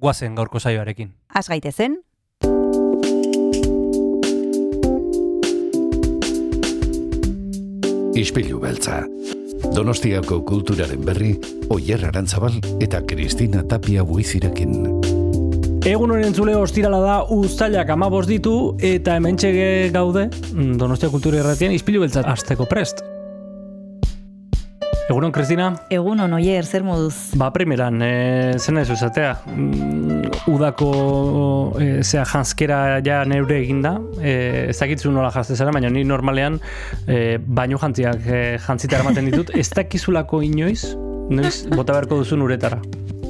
guazen gaurko saioarekin. Az gaitezen, Ispilu beltza. Donostiako kulturaren berri, Oyer Arantzabal eta Kristina Tapia buizirekin. Egun honen zule ostirala da uztailak amabos ditu eta hemen gaude mm, Donostia Kultura Irratian izpilu beltzat azteko prest. Egunon, Kristina? egun oier, zer moduz? Ba, primeran, e, zen ez uzatea. Mm, udako e, zea janskera ja neure eginda. E, ez dakitzu nola jazte zara, baina ni normalean e, baino jantziak e, jantzita eramaten ditut. Ez dakizulako inoiz, noiz bota beharko duzun uretara.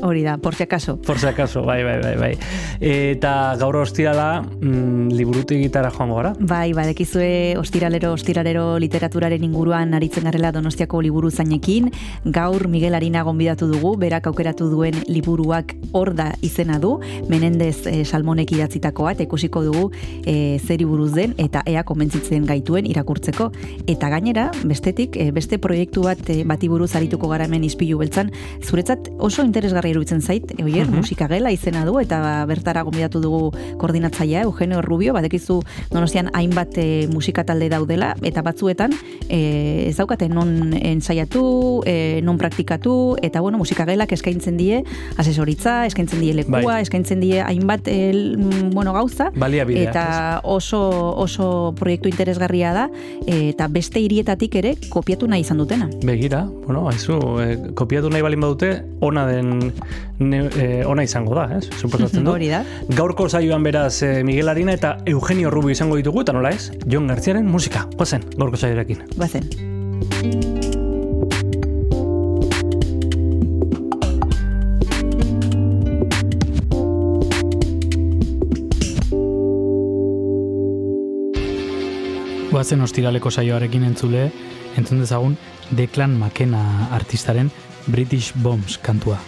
Hori da, por si acaso. Por si acaso, bai, bai, bai, bai. Eta gaur ostirala mm, liburuti gitara joango gara. Bai, badekizue ostiralero, ostiralero literaturaren inguruan aritzen garela donostiako liburu zainekin. Gaur Miguel Arina gonbidatu dugu, berak aukeratu duen liburuak hor da izena du. Menendez e, salmonek idatzitakoa, eta ikusiko dugu e, zeri buruz den, eta ea komentzitzen gaituen irakurtzeko. Eta gainera, bestetik, e, beste proiektu bat e, bati buruz arituko gara hemen izpilu beltzan, zuretzat oso interesgarri iruditzen zait, oier, Mhm. musika gela izena du, eta ba, bertara gonbidatu dugu koordinatzailea, Eugenio Rubio, badekizu donostian hainbat e, musika talde daudela, eta batzuetan e, ez daukate non ensaiatu, e, non praktikatu, eta bueno, musika gelak eskaintzen die asesoritza, eskaintzen die lekua, Bai. eskaintzen die hainbat e, l- mm, bueno, gauza, Baliabideak, eta oso, oso proiektu interesgarria da, eta beste hirietatik ere kopiatu nahi izan dutena. Begira, bueno, haizu, e, kopiatu nahi balin badute, ona den, ne, e, ona izango da, ez? Suposatzen du. Hori da. Gaurko saioan beraz e, Miguel Arina eta Eugenio Rubio izango ditugu, eta nola ez? Jon Gartziaren musika, guazen, gaurko saioarekin. Bazen. Goazen ostiraleko saioarekin entzule, entzun dezagun Declan McKenna artistaren British Bombs kantua.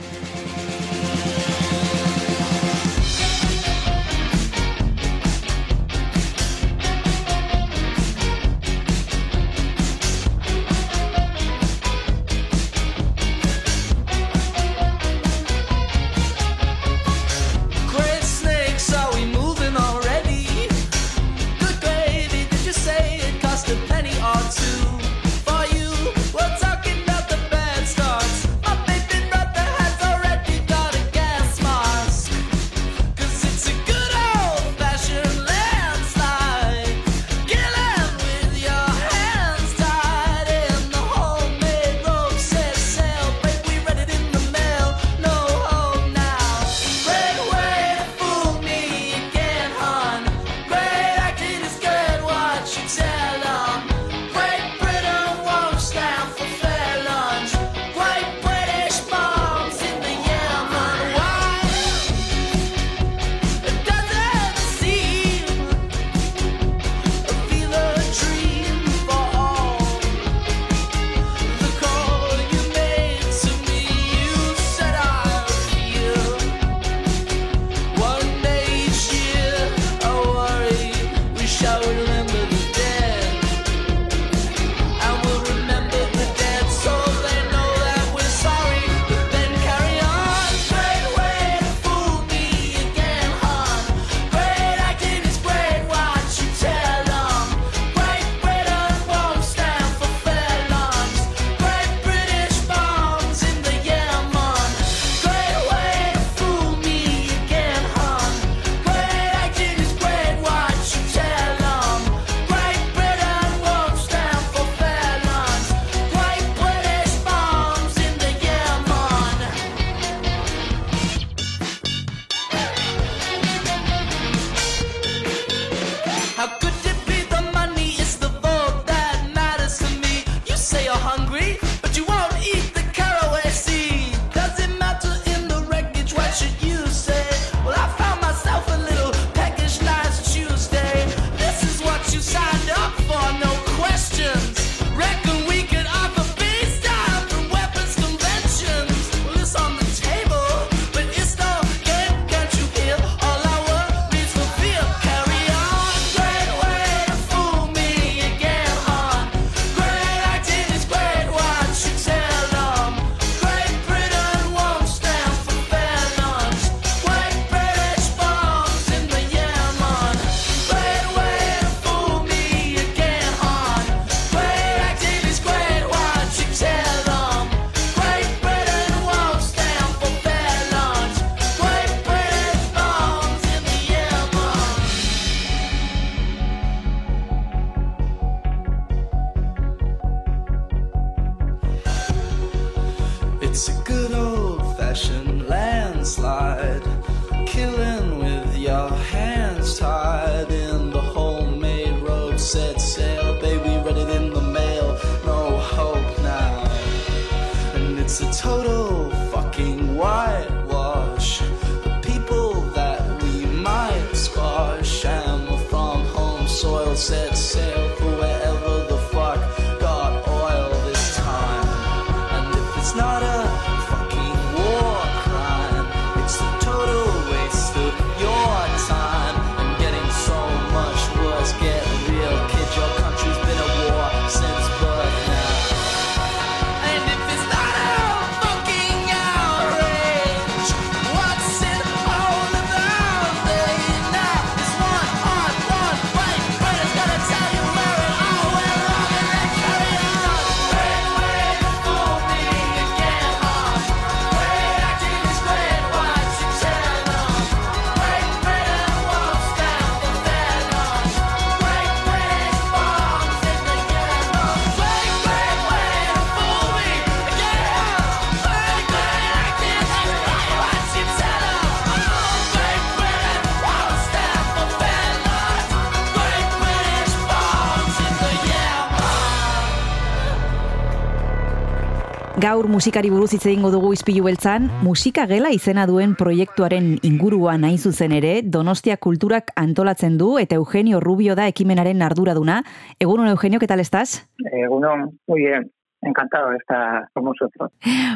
Gaur musikari buruz hitz egingo dugu izpilu beltzan, musika gela izena duen proiektuaren inguruan hain zuzen ere, Donostia Kulturak antolatzen du eta Eugenio Rubio da ekimenaren arduraduna. Egunon Eugenio, ¿qué tal estás? Egunon, muy bien. Encantado de estar con vosotros.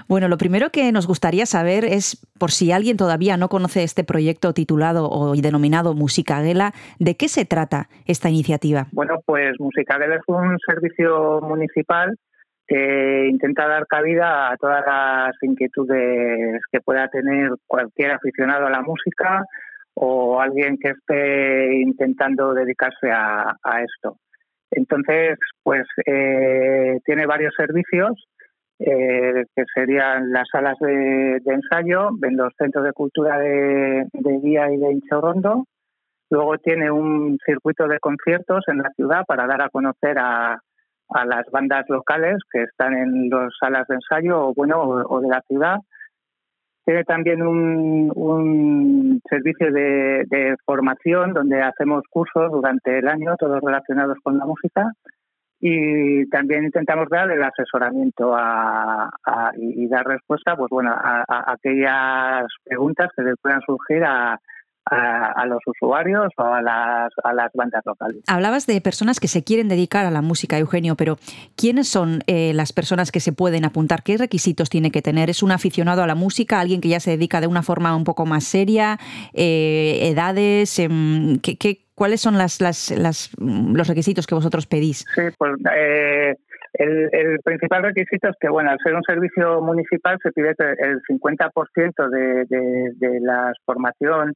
Bueno, lo primero que nos gustaría saber es, por si alguien todavía no conoce este proyecto titulado o denominado Música Gela, ¿de qué se trata esta iniciativa? Bueno, pues Musicagel es un servicio municipal que intenta dar cabida a todas las inquietudes que pueda tener cualquier aficionado a la música o alguien que esté intentando dedicarse a, esto. Entonces, pues eh, tiene varios servicios eh, que serían las salas de, ensayo, en los centros de cultura de, de Guía y de Inchorrondo. Luego tiene un circuito de conciertos en la ciudad para dar a conocer a, a las bandas locales que están en las salas de ensayo o bueno o, de la ciudad. Tiene también un, servicio de, de, formación donde hacemos cursos durante el año, todos relacionados con la música. Y también intentamos dar el asesoramiento a, y dar respuesta pues bueno, a, a, aquellas preguntas que les puedan surgir a, a, a, los usuarios o a las, a las bandas locales. Hablabas de personas que se quieren dedicar a la música, Eugenio, pero ¿quiénes son eh, las personas que se pueden apuntar? ¿Qué requisitos tiene que tener? ¿Es un aficionado a la música, alguien que ya se dedica de una forma un poco más seria? Eh, ¿Edades? Eh, ¿qué, qué, cuáles son las, las, las, los requisitos que vosotros pedís? Sí, pues eh, el, el, principal requisito es que, bueno, al ser un servicio municipal se pide que el 50% de, de, de la formación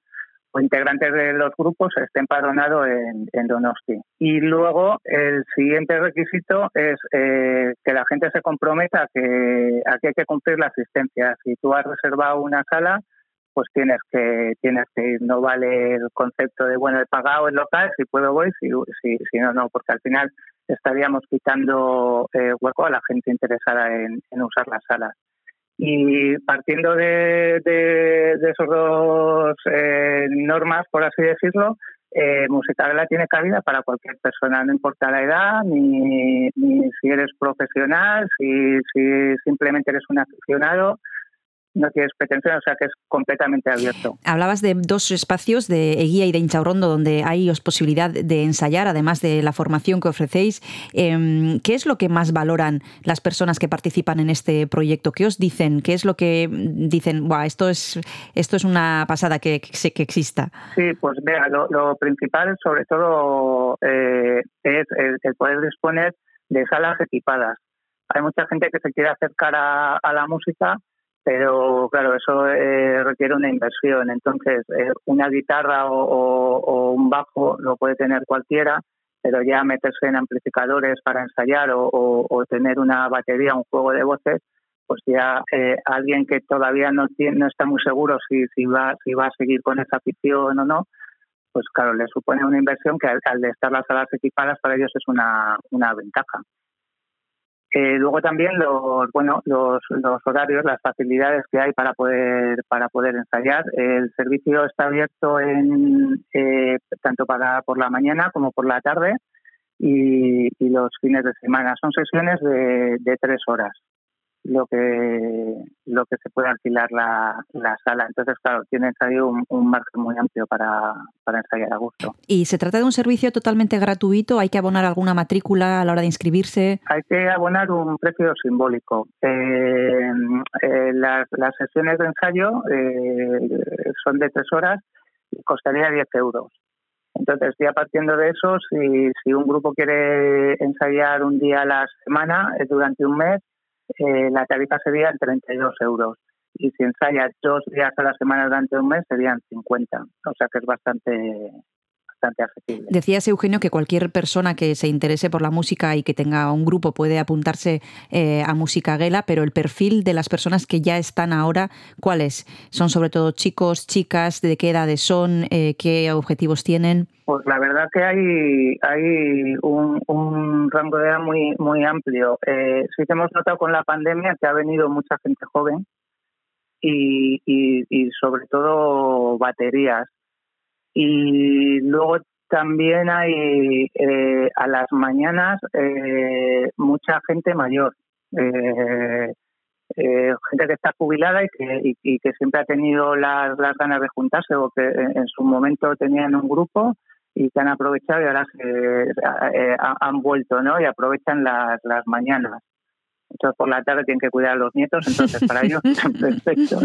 o integrantes de los grupos estén empadronados en, en, Donosti. Y luego el siguiente requisito es eh, que la gente se comprometa a que aquí hay que cumplir la asistencia. Si tú has reservado una sala, pues tienes que tienes que ir. No vale el concepto de bueno he pagado el local, si puedo voy, si, si, si no no, porque al final estaríamos quitando eh, hueco a la gente interesada en, en usar las salas. Y partiendo de, de, de esos dos eh, normas, por así decirlo, eh, Musicagela tiene cabida para cualquier persona, no importa la edad, ni, ni si eres profesional, si, si simplemente eres un aficionado, no tienes pretensión, o sea que es completamente abierto. Hablabas de dos espacios de Eguía y de Inchaurrondo donde hay posibilidad de ensayar, además de la formación que ofrecéis. Eh, ¿Qué es lo que más valoran las personas que participan en este proyecto? ¿Qué os dicen? ¿Qué es lo que dicen? Buah, esto es esto es una pasada que, que, que exista. Sí, pues vea, lo, lo principal sobre todo eh, es el, el poder disponer de salas equipadas. Hay mucha gente que se quiere acercar a, a la música pero claro, eso eh, requiere una inversión. Entonces, eh, una guitarra o, un bajo lo puede tener cualquiera, pero ya meterse en amplificadores para ensayar o, o tener una batería, un juego de voces, pues ya eh, alguien que todavía no, tiene, no está muy seguro si, va, si va a seguir con esa afición o no, pues claro, le supone una inversión que al, al estar las salas equipadas para ellos es una ventaja. Eh, luego también los bueno los, los horarios, las facilidades que hay para poder para poder ensayar. El servicio está abierto en eh, tanto para por la mañana como por la tarde y, y, los fines de semana. Son sesiones de, de tres horas. Lo que lo que se puede alquilar la, la sala. Entonces, claro, tienes ahí un, un margen muy amplio para, para ensayar a gusto. ¿Y se trata de un servicio totalmente gratuito? ¿Hay que abonar alguna matrícula a la hora de inscribirse? Hay que abonar un precio simbólico. Eh, eh, las, las sesiones de ensayo eh, son de tres horas y costaría 10 euros. Entonces, ya partiendo de eso, si, si un grupo quiere ensayar un día a la semana eh, durante un mes, eh, la tarifa sería 32 euros. Y si ensayas dos días a la semana durante un mes, serían 50. O sea que es bastante, bastante accesible. Decías, Eugenio, que cualquier persona que se interese por la música y que tenga un grupo puede apuntarse eh, a Música Gela, pero el perfil de las personas que ya están ahora, ¿cuáles? ¿Son sobre todo chicos, chicas? ¿De qué edades son? Eh, ¿Qué objetivos tienen? Pues la verdad que hay, hay un, un rango de edad muy, muy amplio. Eh, sí que hemos notado con la pandemia que ha venido mucha gente joven y, y, y sobre todo baterías. Y luego también hay eh, a las mañanas eh, mucha gente mayor. Eh, eh, gente que está jubilada y que, y, que siempre ha tenido las, las ganas de juntarse o que en, su momento tenían un grupo y que han aprovechado y ahora se, eh, ha- han vuelto, ¿no? Y aprovechan las, las mañanas. Entonces por la tarde tienen que cuidar a los nietos, entonces para ellos perfecto.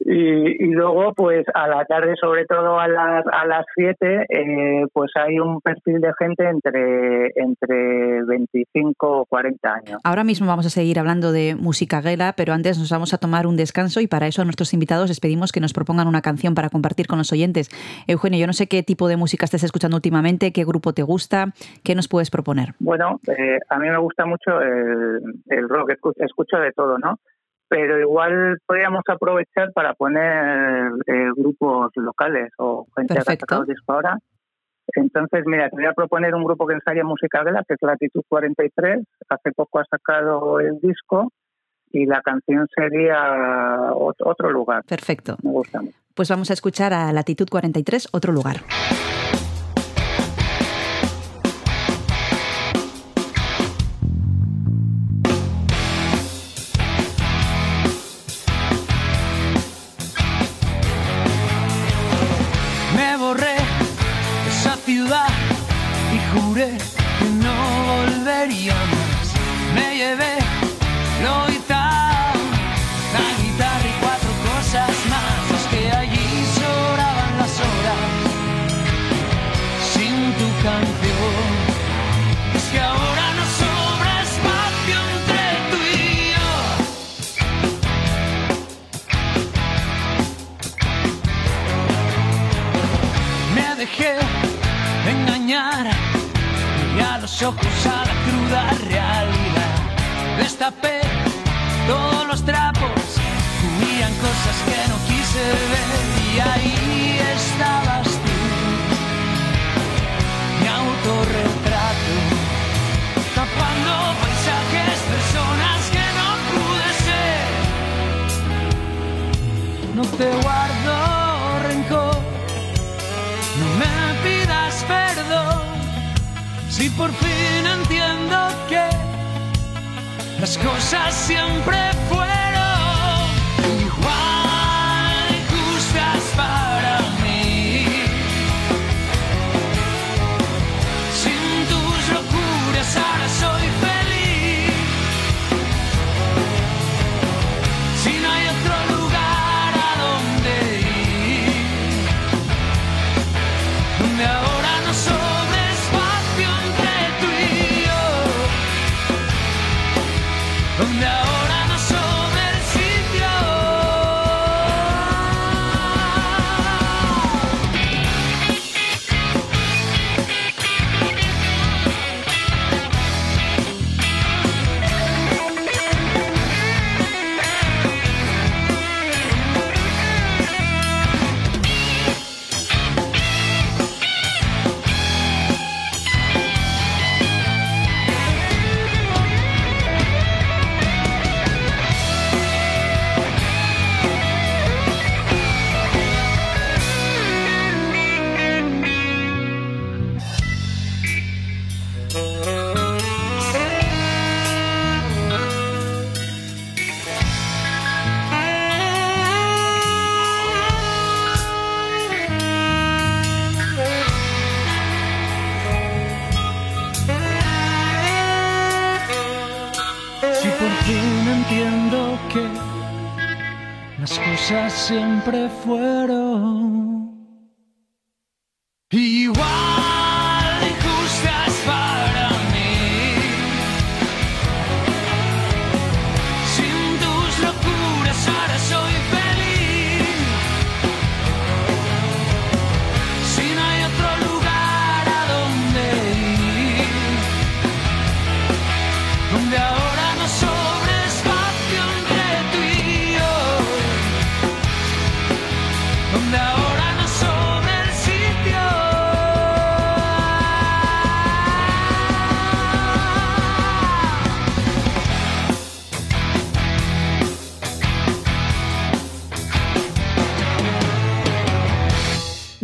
Y, y luego, pues a la tarde, sobre todo a las a las 7, eh, pues hay un perfil de gente entre entre 25 o 40 años. Ahora mismo vamos a seguir hablando de música gela, pero antes nos vamos a tomar un descanso y para eso a nuestros invitados les pedimos que nos propongan una canción para compartir con los oyentes. Eugenio, yo no sé qué tipo de música estés escuchando últimamente, qué grupo te gusta, qué nos puedes proponer. Bueno, eh, a mí me gusta mucho el, el rock, escu- escucho de todo, ¿no? Pero igual podríamos aprovechar para poner eh, grupos locales o gente que ha sacado disco ahora. Entonces, mira, te voy a proponer un grupo que ensaya música gela, que es Latitud 43. Hace poco ha sacado el disco y la canción sería Ot- Otro Lugar. Perfecto. Me gusta mucho. Pues vamos a escuchar a Latitud 43, otro lugar.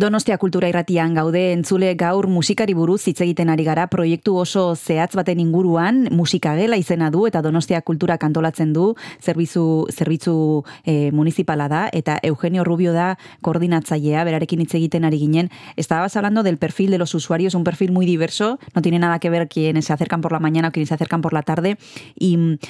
Donostia kultura irratian gaude entzule gaur musikari buruz hitz egiten ari gara proiektu oso zehatz baten inguruan. Musika gela izena du eta Donostia kultura kantolatzen du. Zerbitzu zerbitzu eh, municipala da eta Eugenio Rubio da koordinatzailea berarekin hitz egiten ari ginen. Estabas hablando del perfil de los usuarios un perfil muy diverso. No tiene nada que ver quienes se acercan por la mañana o quienes se acercan por la tarde. Y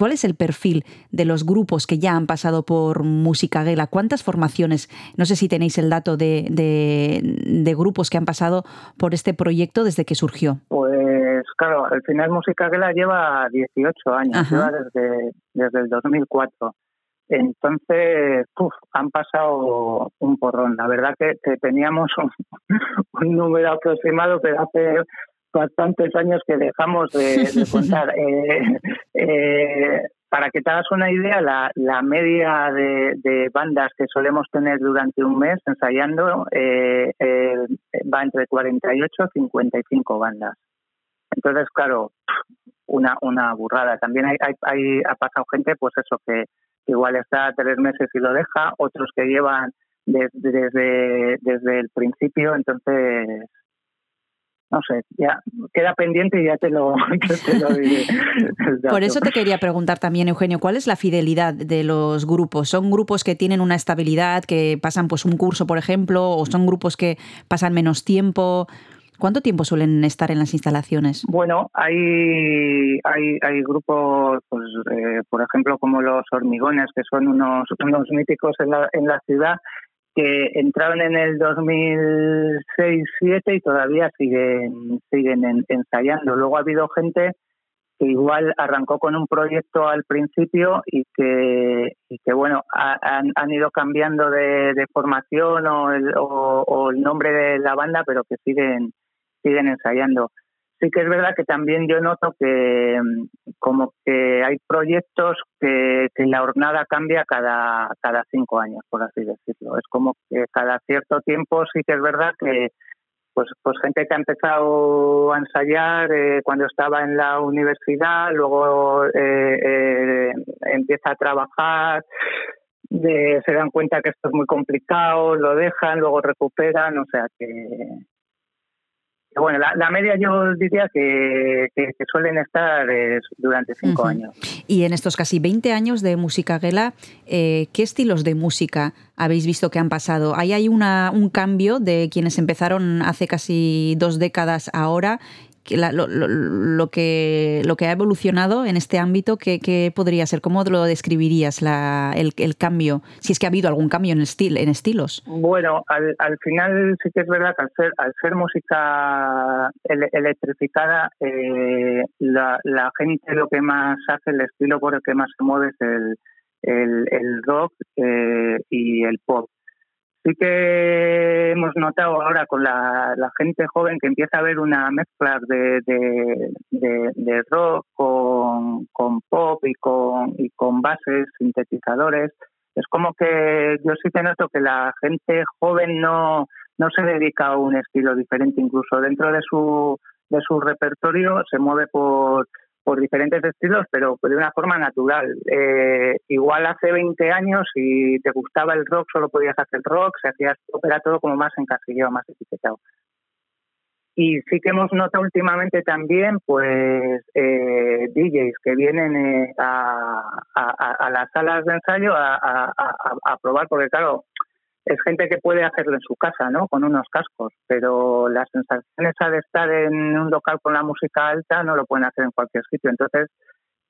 ¿Cuál es el perfil de los grupos que ya han pasado por Música Gela? ¿Cuántas formaciones? No sé si tenéis el dato de, de- de grupos que han pasado por este proyecto desde que surgió. Pues claro, al final Música Gela lleva 18 años, Ajá. lleva desde, desde el 2004. Entonces, uf, han pasado un porrón. La verdad que, que teníamos un, un número aproximado, pero hace bastantes años que dejamos de, de contar. Eh, eh, para que te hagas una idea, la, la media de, de bandas que solemos tener durante un mes ensayando eh, eh, va entre 48 y 55 bandas. Entonces, claro, una, una burrada. También hay, hay, hay- ha pasado gente, pues eso, que igual está tres meses y lo deja, otros que llevan des- desde, desde el principio, entonces, no sé, ya queda pendiente y ya te lo, te lo diré. Por eso te quería preguntar también, Eugenio, ¿cuál es la fidelidad de los grupos? ¿Son grupos que tienen una estabilidad, que pasan pues un curso, por ejemplo, o son grupos que pasan menos tiempo? ¿Cuánto tiempo suelen estar en las instalaciones? Bueno, hay, hay, hay grupos, pues, eh, por ejemplo, como los hormigones, que son unos, unos míticos en la, en la ciudad, que entraron en el 2006-2007 y todavía siguen, siguen en- ensayando. Luego ha habido gente que igual arrancó con un proyecto al principio y que, y que bueno, ha- han, han ido cambiando de, de formación o el, o- o el nombre de la banda, pero que siguen, siguen ensayando. Sí que es verdad que también yo noto que mm, como que hay proyectos que, la jornada cambia cada, cada cinco años, por así decirlo. Es como que cada cierto tiempo sí que es verdad que pues, pues gente que ha empezado a ensayar eh, cuando estaba en la universidad, luego eh, eh, empieza a trabajar, de- se dan cuenta que esto es muy complicado, lo dejan, luego recuperan, o sea que... bueno, la, la media yo diría que, que, que suelen estar eh, durante cinco años. Y en estos casi 20 años de música gela, eh, ¿qué estilos de música habéis visto que han pasado? ¿Hay, hay una, un cambio de quienes empezaron hace casi dos décadas ahora? La- lo, lo- que, lo que ha evolucionado en este ámbito, ¿qué, podría ser? ¿Cómo lo describirías la- el, el cambio? Si es que ha habido algún cambio en, estil, en estilos. Bueno, al, al final sí que es verdad que al ser, al ser música ele- electrificada, eh, la, la gente lo que más hace, el estilo por el que más se mueve es el, el, el rock eh, y el pop. Sí que hemos notado ahora con la, la gente joven que empieza a haber una mezcla de, de, rock con, con pop y con, y con bases, sintetizadores. Es como que yo sí que noto que la gente joven no, no se dedica a un estilo diferente, incluso dentro de su, de su repertorio se mueve por, por diferentes estilos, pero de una forma natural. Eh, igual hace 20 años, si te gustaba el rock, solo podías hacer rock, se hacía era todo como más encasillado, más etiquetado. Y sí que hemos notado últimamente también, pues, eh, DJs que vienen eh, a, las salas de ensayo a probar, porque claro, es gente que puede hacerlo en su casa, ¿no? Con unos cascos, pero la sensación esa de estar en un local con la música alta no lo pueden hacer en cualquier sitio. Entonces,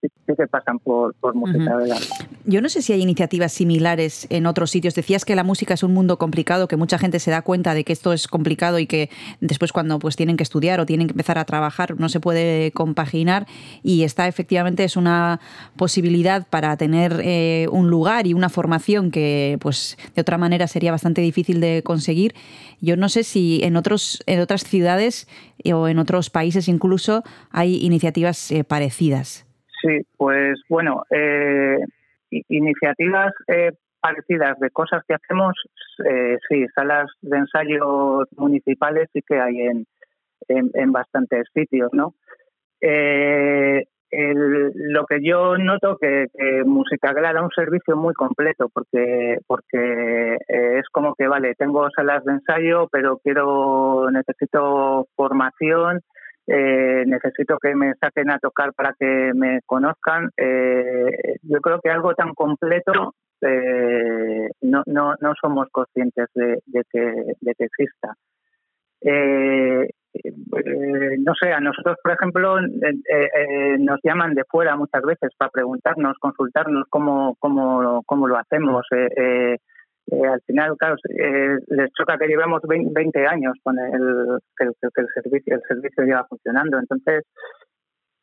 sí, que pasan por, por música de gala. Yo no sé si hay iniciativas similares en otros sitios. Decías que la música es un mundo complicado, que mucha gente se da cuenta de que esto es complicado y que después cuando pues tienen que estudiar o tienen que empezar a trabajar no se puede compaginar y esta efectivamente es una posibilidad para tener eh, un lugar y una formación que pues de otra manera sería bastante difícil de conseguir. Yo no sé si en otros en otras ciudades eh, o en otros países incluso hay iniciativas eh, parecidas. Sí, pues bueno, eh, iniciativas eh, parecidas de cosas que hacemos, eh, sí, salas de ensayo municipales sí que hay en, en, bastantes sitios, ¿no? Eh, el- lo que yo noto que, que Musicagla da un servicio muy completo porque porque eh, es como que vale tengo salas de ensayo pero quiero necesito formación eh, necesito que me saquen a tocar para que me conozcan. Eh, yo creo que algo tan completo eh, no, no, no somos conscientes de, de que, de que exista. Eh, eh, no sé, a nosotros, por ejemplo, eh, nos llaman de fuera muchas veces para preguntarnos, consultarnos cómo, cómo, cómo lo hacemos. Eh, al final, claro, eh, les choca que llevemos 20, 20 años con el que, el que el servicio el servicio lleva funcionando. Entonces,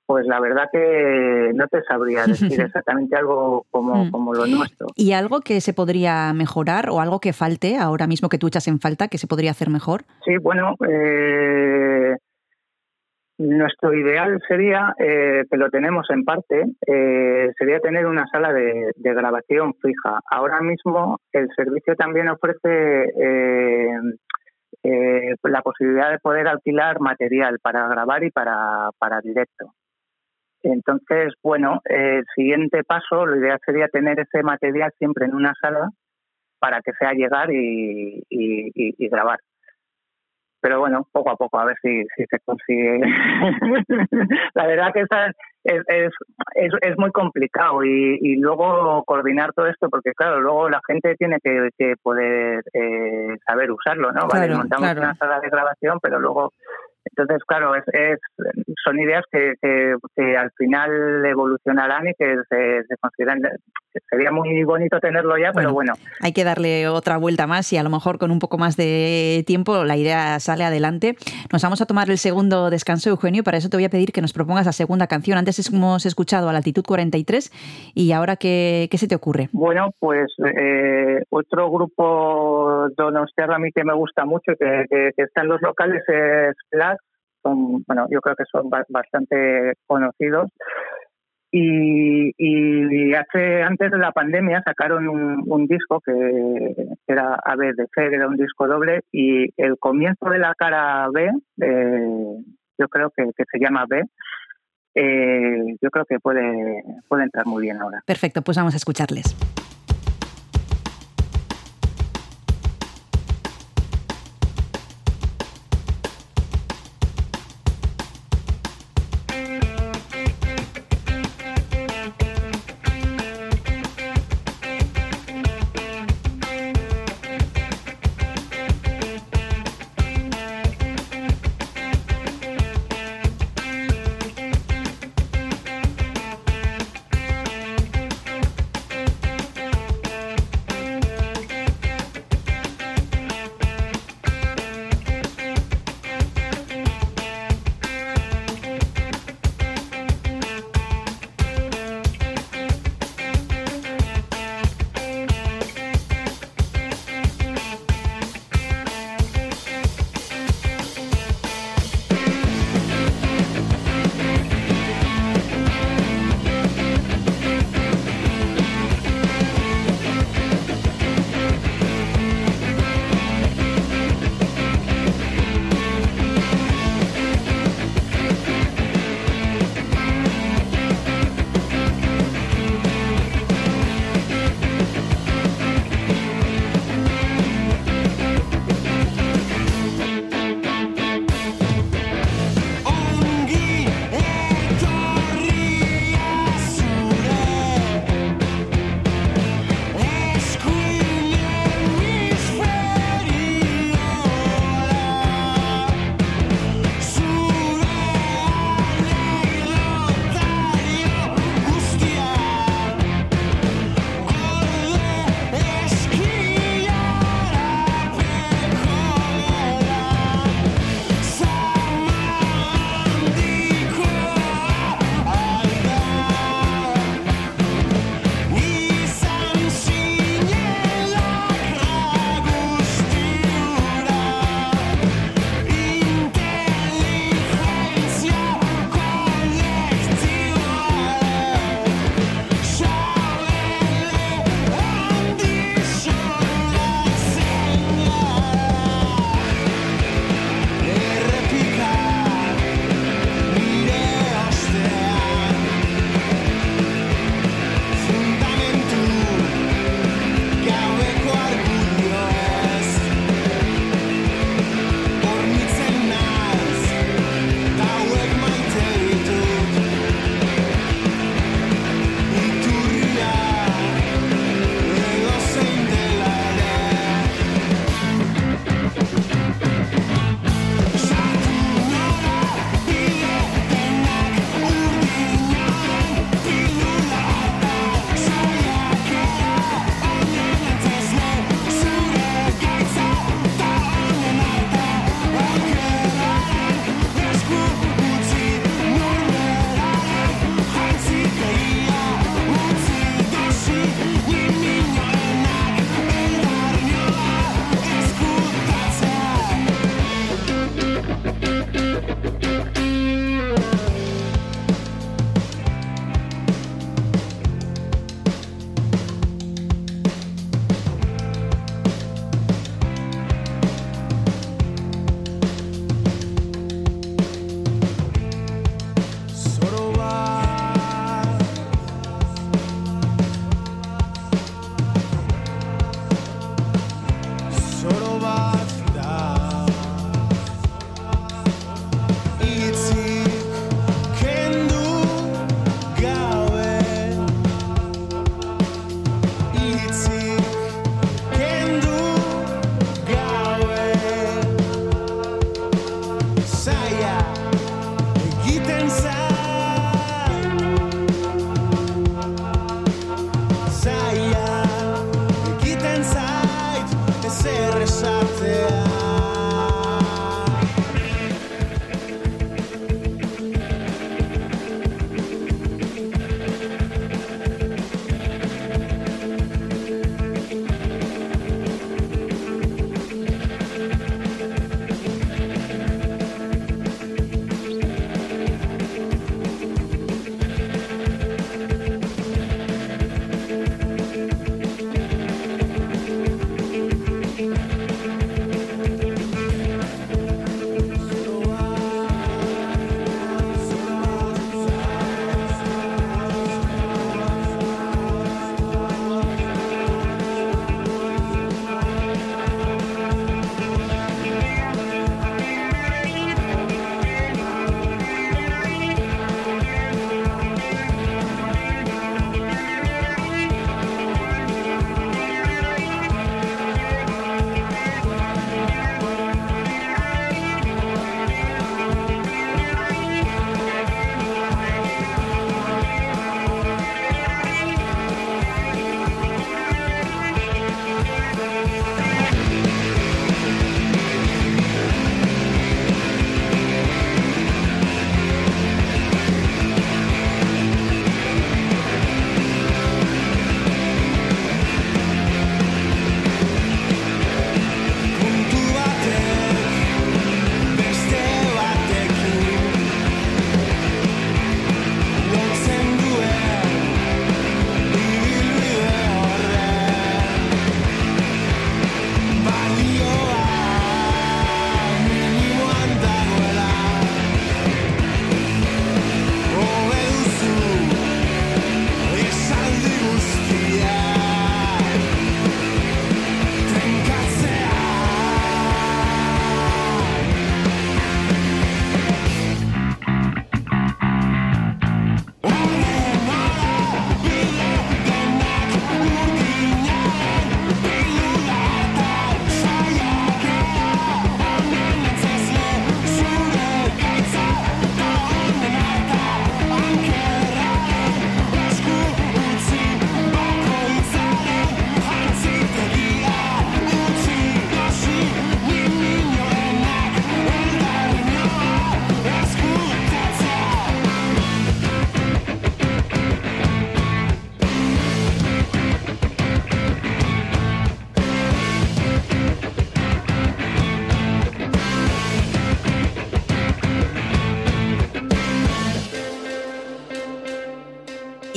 pues la verdad que no te sabría decir exactamente algo como, Mm. como lo nuestro. ¿Y algo que se podría mejorar o algo que falte ahora mismo que tú echas en falta que se podría hacer mejor? Sí, bueno, eh, nuestro ideal sería, eh, que lo tenemos en parte, eh, sería tener una sala de, grabación fija. Ahora mismo el servicio también ofrece eh, eh, la posibilidad de poder alquilar material para grabar y para, para directo. Entonces, bueno, el siguiente paso, lo ideal sería tener ese material siempre en una sala para que sea llegar y grabar. Pero bueno, poco a poco, a ver si, si se consigue. la verdad que esa es, es, es, es muy complicado y, y luego coordinar todo esto, porque claro, luego la gente tiene que, que poder eh, saber usarlo, ¿no? Vale, Claro, montamos claro. una sala de grabación, pero luego entonces, claro, es, es, son ideas que, que, que al final evolucionarán y que se, se consideran. Sería muy bonito tenerlo ya, pero bueno, Hay que darle otra vuelta más y a lo mejor con un poco más de tiempo la idea sale adelante. Nos vamos a tomar el segundo descanso, Eugenio, y para eso te voy a pedir que nos propongas la segunda canción. Antes hemos escuchado a la Altitud 43 y ahora, ¿qué, qué se te ocurre? Bueno, pues eh, otro grupo donostiarra a mí que me gusta mucho que, que, que está en los locales es Flash. Bueno, yo creo que son ba- bastante conocidos. Y, hace antes de la pandemia sacaron un, un disco que, era A B de C, que era un disco doble, y el comienzo de la cara B, yo creo que, que se llama B, eh, yo creo que puede, puede entrar muy bien ahora. Perfecto, pues vamos a escucharles.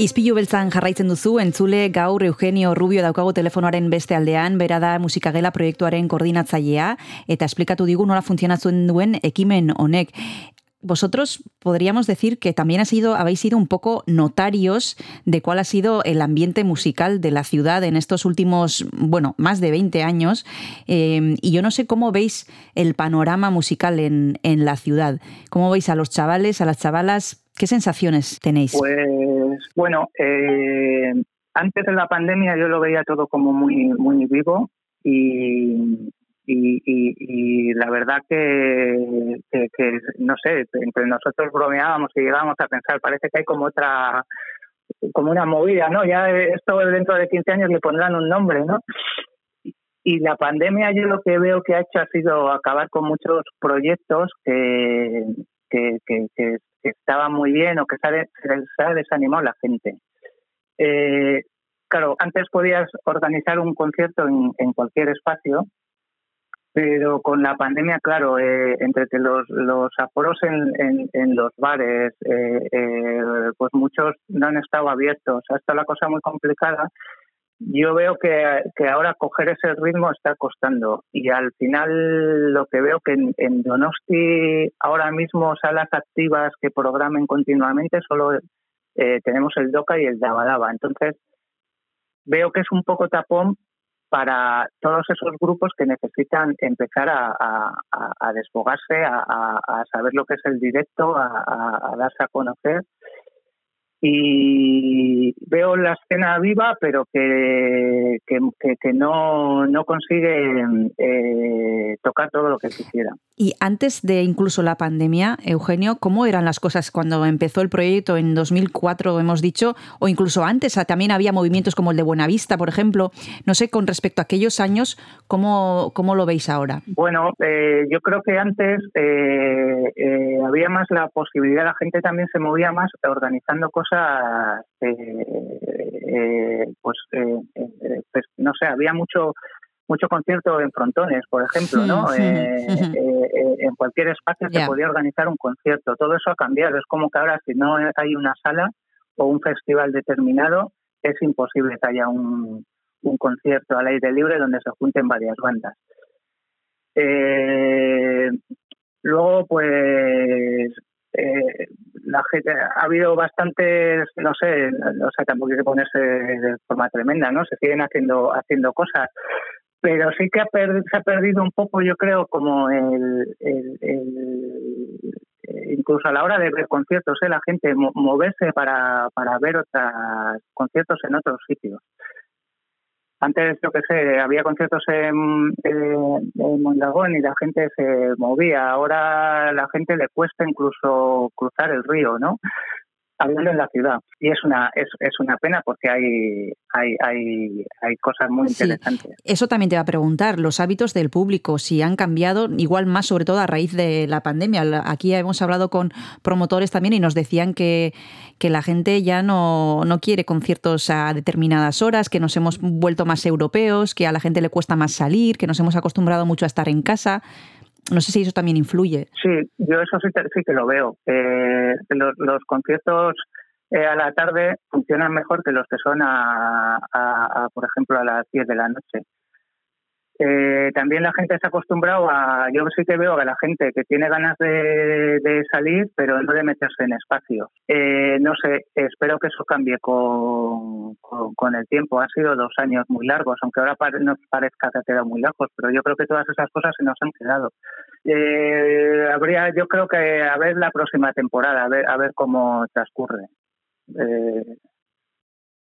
Izpilu beltzan jarraitzen duzu, entzule gaur Eugenio Rubio daukagu telefonoaren beste aldean, bera da musikagela proiektuaren koordinatzailea, eta esplikatu digu nola funtzionatzen duen ekimen honek. Vosotros podríamos decir que también ha sido, habéis sido un poco notarios de cuál ha sido el ambiente musical de la ciudad en estos últimos, bueno, más de 20 años. Eh, y yo no sé cómo veis el panorama musical en, en la ciudad. ¿Cómo veis a los chavales, a las chavalas? ¿Qué sensaciones tenéis? Pues bueno, eh, antes de la pandemia yo lo veía todo como muy, muy vivo y, y, y, y la verdad que, que, que, no sé, entre nosotros bromeábamos y llegábamos a pensar, parece que hay como otra, como una movida, ¿no? Ya esto dentro de 15 años le pondrán un nombre, ¿no? Y la pandemia yo lo que veo que ha hecho ha sido acabar con muchos proyectos que, que, que, que que estaba muy bien o que se desanimado la gente. Eh, claro, antes podías organizar un concierto en, cualquier espacio, pero con la pandemia, claro, eh, entre los, los aforos en, en, en los bares, eh, eh, pues muchos no han estado abiertos. Ha estado la cosa muy complicada yo veo que, ahora coger ese ritmo está costando y al final lo que veo que en, Donosti ahora mismo salas activas que programen continuamente solo eh, tenemos el Doca y el Dabadaba. Entonces veo que es un poco tapón para todos esos grupos que necesitan empezar a, a, desfogarse, a, saber lo que es el directo, a, darse a conocer y veo la escena viva, pero que, que, que, no, no consigue eh, tocar todo lo que quisiera. Y antes de incluso la pandemia, Eugenio, ¿cómo eran las cosas cuando empezó el proyecto en 2004, hemos dicho, o incluso antes? También había movimientos como el de Buenavista, por ejemplo. No sé, con respecto a aquellos años, ¿cómo, cómo lo veis ahora? Bueno, eh, yo creo que antes eh, eh, había más la posibilidad, la gente también se movía más organizando cosas eh, pues, eh, pues, no sé, había mucho mucho concierto en frontones, por ejemplo, ¿no? Sí, eh, eh, en cualquier espacio yeah. se podía organizar un concierto. Todo eso ha cambiado. Es como que ahora si no hay una sala o un festival determinado, es imposible que haya un, un concierto al aire libre donde se junten varias bandas. Eh, luego, pues, eh, la gente, ha habido bastantes, no sé, o sea, tampoco hay que ponerse de forma tremenda, ¿no? Se siguen haciendo, haciendo cosas, pero sí que ha se ha perdido un poco, yo creo, como el, el, el incluso a la hora de ver conciertos, ¿eh? la gente moverse para, para ver otros conciertos en otros sitios. Antes, yo qué sé, había conciertos en, en, en, Mondragón y la gente se movía. Ahora la gente le cuesta incluso cruzar el río, ¿no? Hablando en la ciudad. Y es una, es, es una pena porque hay, hay, hay, hay cosas muy sí. interesantes. Eso también te va a preguntar, los hábitos del público, si han cambiado, igual más sobre todo a raíz de la pandemia. Aquí hemos hablado con promotores también y nos decían que, que la gente ya no, no quiere conciertos a determinadas horas, que nos hemos vuelto más europeos, que a la gente le cuesta más salir, que nos hemos acostumbrado mucho a estar en casa. No sé si eso también influye. Sí, yo eso sí, sí que lo veo. Eh, los, los, conciertos eh, a la tarde funcionan mejor que los que son, a, a, por ejemplo, a las 10 de la noche. Eh, también la gente se ha acostumbrado a, yo sí que veo a la gente que tiene ganas de, salir, pero no de meterse en espacios. Eh, no sé, espero que eso cambie con, con, el tiempo. Han sido dos años muy largos, aunque ahora pare, nos parezca que ha quedado muy lejos, pero yo creo que todas esas cosas se nos han quedado. Eh, habría, yo creo que a ver la próxima temporada, a ver, a ver cómo transcurre. Eh,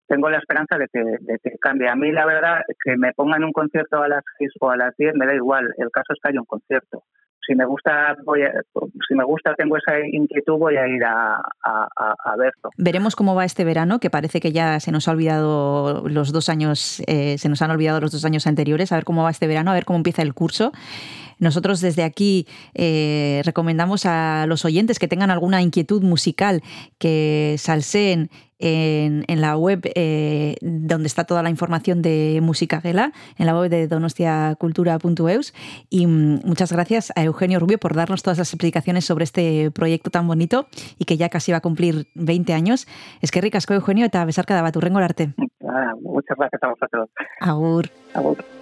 tengo la esperanza de que, de que cambie. A mí, la verdad, que me pongan un concierto a las 6 o a las 10 me da igual. El caso es que haya un concierto. Si me gusta, voy a, si me gusta, tengo esa inquietud, voy a ir a, a, verlo. Veremos cómo va este verano, que parece que ya se nos ha olvidado los dos años, eh, se nos han olvidado los dos años anteriores. A ver cómo va este verano, a ver cómo empieza el curso. Nosotros desde aquí eh, recomendamos a los oyentes que tengan alguna inquietud musical que salseen en, en la web eh, donde está toda la información de Música Gela, en la web de donostiacultura.eus. Y mm, muchas gracias a Eugenio Rubio por darnos todas las explicaciones sobre este proyecto tan bonito y que ya casi va a cumplir 20 años. Es que ricasco, Eugenio, eta besarka da bat urrengo arte. Ah, muchas gracias a vosotros. Agur. Agur.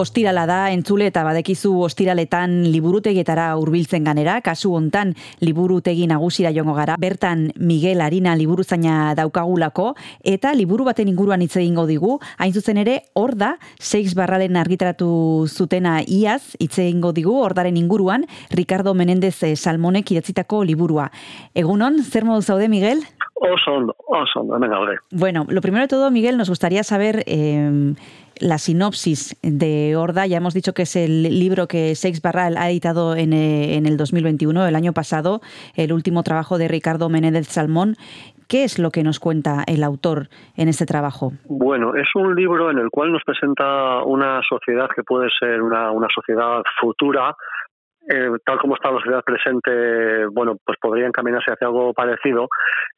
Ostirala da entzule eta badekizu ostiraletan liburutegietara hurbiltzen ganera, kasu hontan liburutegi nagusira joango gara, bertan Miguel Arina liburuzaina daukagulako, eta liburu baten inguruan hitz egingo digu, hain zuzen ere, hor da, seix barralen argitaratu zutena iaz, hitz egingo digu, hordaren inguruan, Ricardo Menendez eh, Salmonek idatzitako liburua. Egunon, zer modu zaude, Miguel? Oso oso hemen gaude. Bueno, lo primero de todo, Miguel, nos gustaría saber eh, la sinopsis de Horda. Ya hemos dicho que es el libro que Seix Barral ha editado en, eh, en el 2021, el año pasado, el último trabajo de Ricardo Menéndez Salmón. ¿Qué es lo que nos cuenta el autor en este trabajo? Bueno, es un libro en el cual nos presenta una sociedad que puede ser una, una sociedad futura, eh, tal como está la sociedad presente, bueno, pues podría encaminarse hacia algo parecido.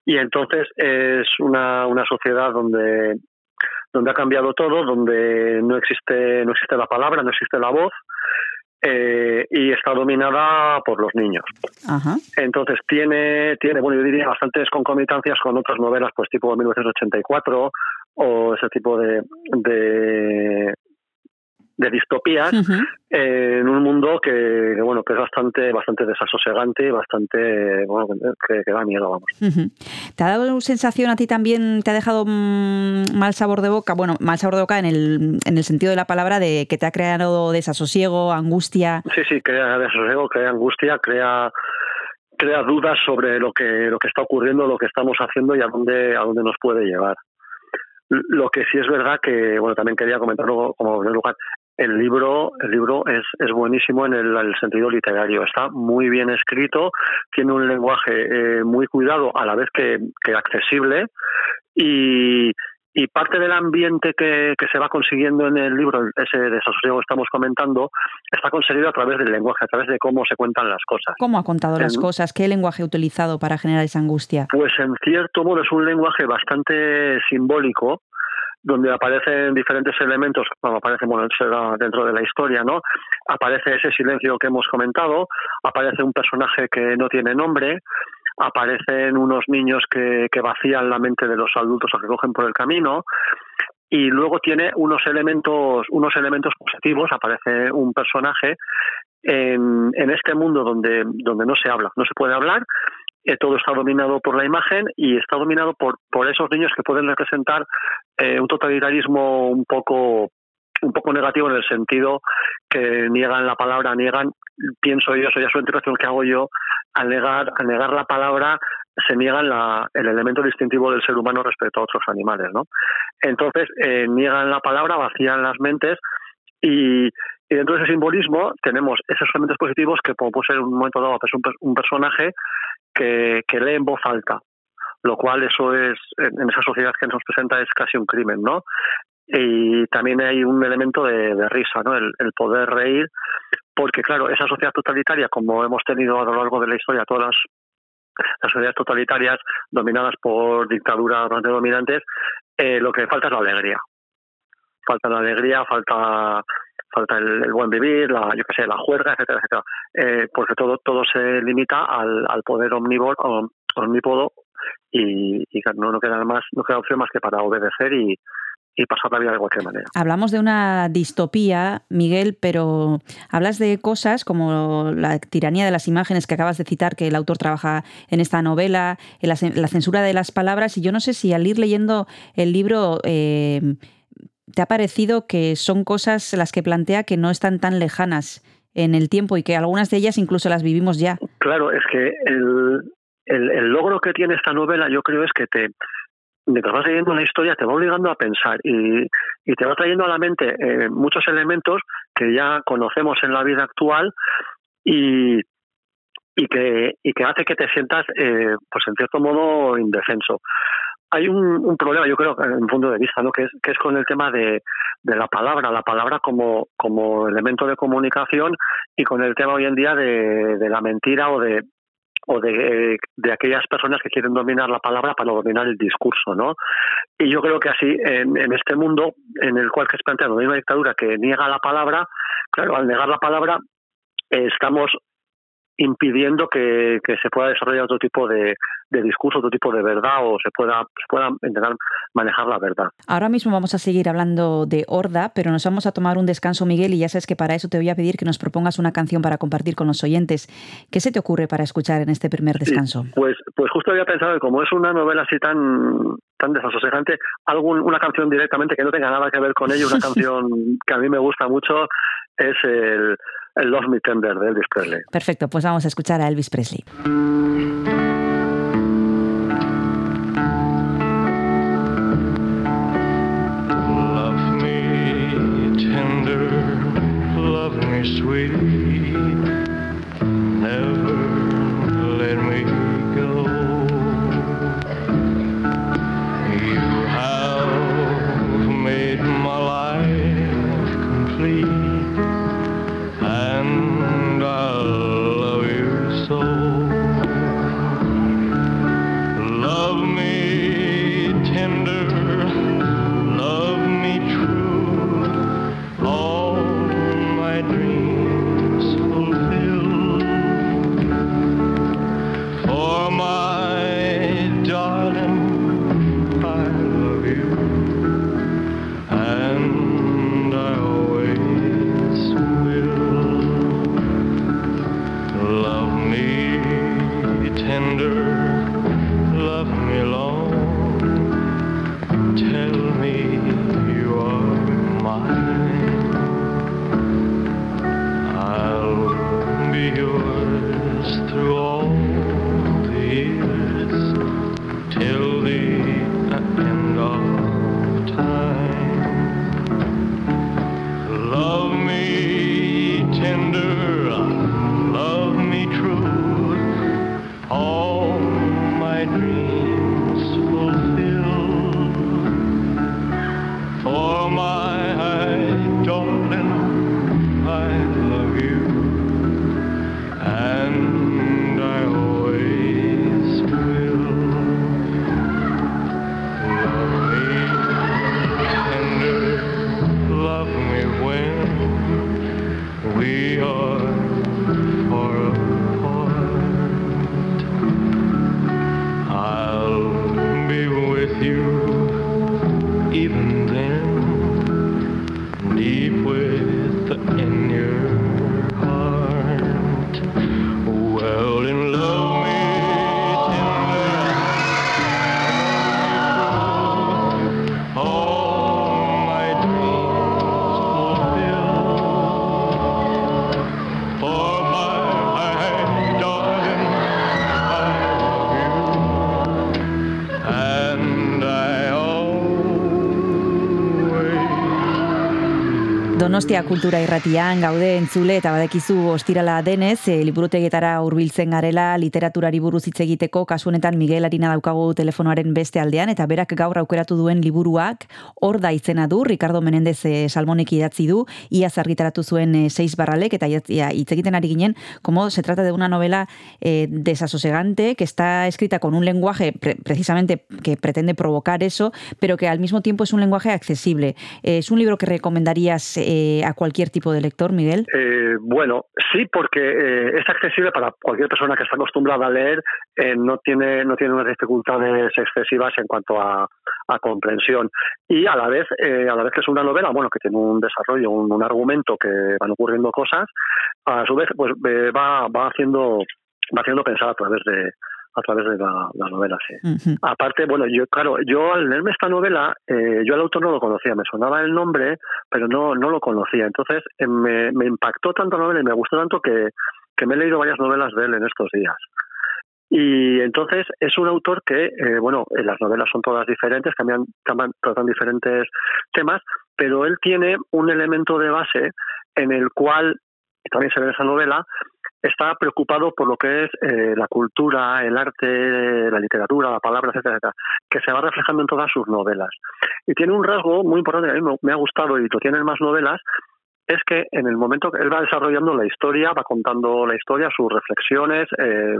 Y entonces es una, una sociedad donde, donde ha cambiado todo, donde no existe, no existe la palabra, no existe la voz, eh, y está dominada por los niños. Ajá. Entonces tiene, tiene, bueno, yo diría bastantes concomitancias con otras novelas, pues tipo 1984 o ese tipo de, de, de distopías eh, en un mundo que, que, bueno que es bastante bastante desasosegante y bastante bueno que, que da miedo vamos. ¿Te ha dado sensación a ti también, te ha dejado mm, mal sabor de boca? Bueno, mal sabor de boca en el, en el sentido de la palabra de que te ha creado desasosiego, angustia. sí sí crea desasosiego crea angustia crea crea dudas sobre lo que lo que está ocurriendo lo que estamos haciendo y a dónde a dónde nos puede llevar lo que sí es verdad que bueno también quería comentarlo como primer lugar el libro el libro es, es buenísimo en el, el sentido literario está muy bien escrito tiene un lenguaje eh, muy cuidado a la vez que, que accesible y, y parte del ambiente que, que, se va consiguiendo en el libro, ese desasosiego que estamos comentando, está conseguido a través del lenguaje, a través de cómo se cuentan las cosas. ¿Cómo ha contado las cosas? ¿Qué lenguaje ha utilizado para generar esa angustia? Pues en cierto modo es un lenguaje bastante simbólico, donde aparecen diferentes elementos, bueno, aparece bueno, dentro de la historia, ¿no? Aparece ese silencio que hemos comentado, aparece un personaje que no tiene nombre, aparecen unos niños que, que vacían la mente de los adultos o que cogen por el camino, y luego tiene unos elementos, unos elementos positivos, aparece un personaje en, en este mundo donde, donde no se habla, no se puede hablar, eh, todo está dominado por la imagen y está dominado por, por esos niños que pueden representar eh, un totalitarismo un poco un poco negativo en el sentido que niegan la palabra, niegan, pienso yo, eso ya es una interpretación que hago yo, al negar, al negar la palabra se niegan la, el elemento distintivo del ser humano respecto a otros animales, ¿no? Entonces, eh, niegan la palabra, vacían las mentes y, y dentro de ese simbolismo tenemos esos elementos positivos que como puede ser un momento dado pues un, un personaje que, que lee en voz alta, lo cual eso es, en esa sociedad que nos presenta es casi un crimen, ¿no? Y también hay un elemento de, risa, ¿no? El, poder reír, porque claro, esa sociedad totalitaria, como hemos tenido a lo largo de la historia, todas las, sociedades totalitarias dominadas por dictaduras bastante dominantes, eh, lo que falta es la alegría. Falta la alegría, falta falta el, buen vivir, la, yo qué sé, la juerga, etcétera, etcétera. Eh, porque todo todo se limita al, al poder omnívoro, om- omnípodo y, y no, no queda más, no queda opción más que para obedecer y, y pasar la vida de cualquier manera. Hablamos de una distopía, Miguel, pero hablas de cosas como la tiranía de las imágenes que acabas de citar, que el autor trabaja en esta novela, en la, cen- la censura de las palabras, y yo no sé si al ir leyendo el libro eh, te ha parecido que son cosas las que plantea que no están tan lejanas en el tiempo y que algunas de ellas incluso las vivimos ya. Claro, es que el, el, el logro que tiene esta novela yo creo es que te mientras vas leyendo la historia te va obligando a pensar y, y te va trayendo a la mente eh, muchos elementos que ya conocemos en la vida actual y, y, que, y que hace que te sientas, eh, pues en cierto modo, indefenso. Hay un, un problema, yo creo, en mi punto de vista, ¿no? que, es, que es con el tema de, de la palabra, la palabra como, como elemento de comunicación y con el tema hoy en día de, de la mentira o de, o de, de, aquellas personas que quieren dominar la palabra para dominar el discurso, ¿no? Y yo creo que así, en, en este mundo en el cual que es planteado una dictadura que niega la palabra, claro, al negar la palabra estamos impidiendo que, que se pueda desarrollar otro tipo de, de discurso, otro tipo de verdad o se pueda, se pueda intentar manejar la verdad. Ahora mismo vamos a seguir hablando de Horda, pero nos vamos a tomar un descanso, Miguel, y ya sabes que para eso te voy a pedir que nos propongas una canción para compartir con los oyentes. ¿Qué se te ocurre para escuchar en este primer descanso? Sí, pues, pues justo había pensado que como es una novela así tan tan desasosegante, algún, una canción directamente que no tenga nada que ver con ello, una canción que a mí me gusta mucho, es el Love Me Tender de Elvis Presley. Perfecto, pues vamos a escuchar a Elvis Presley. Love me tender, love me sweet. Donostia kultura irratian gaude entzule eta badekizu ostirala denez, e, liburutegietara hurbiltzen garela literaturari buruz hitz egiteko, kasu honetan Miguel Arina daukagu telefonoaren beste aldean eta berak gaur aukeratu duen liburuak hor da izena du, Ricardo Menendez e, Salmonek idatzi du, iaz argitaratu zuen e, seis barralek eta ia- ia hitz egiten ari como se trata de una novela eh, desasosegante que está escrita con un lenguaje pre- precisamente que pretende provocar eso, pero que al mismo tiempo es un lenguaje accesible. Eh, ¿Es un libro que recomendarías eh, a cualquier tipo de lector, Miguel? Eh, bueno, sí, porque eh, es accesible para cualquier persona que está acostumbrada a leer, eh, no tiene no tiene unas dificultades excesivas en cuanto a, a comprensión y a la vez eh, a la vez que es una novela, bueno, que tiene un desarrollo, un, un argumento que van ocurriendo cosas, a su vez pues eh, va va haciendo va haciendo pensar a través de a través de la, la novela, sí. Ujú. Aparte, bueno, yo claro, yo al leerme esta novela, eh, yo al autor no lo conocía, me sonaba el nombre, pero no no lo conocía. Entonces eh, me, me impactó tanto la novela y me gustó tanto que, que me he leído varias novelas de él en estos días. Y entonces es un autor que, eh, bueno, eh, las novelas son todas diferentes, cambian, tratan diferentes temas, pero él tiene un elemento de base en el cual, también se ve en esa novela, está preocupado por lo que es eh, la cultura, el arte, la literatura, la palabra, etcétera, etcétera, que se va reflejando en todas sus novelas. Y tiene un rasgo muy importante a mí me- ha gustado y lo tiene en más novelas, es que en el momento que él va desarrollando la historia, va contando la historia, sus reflexiones, eh,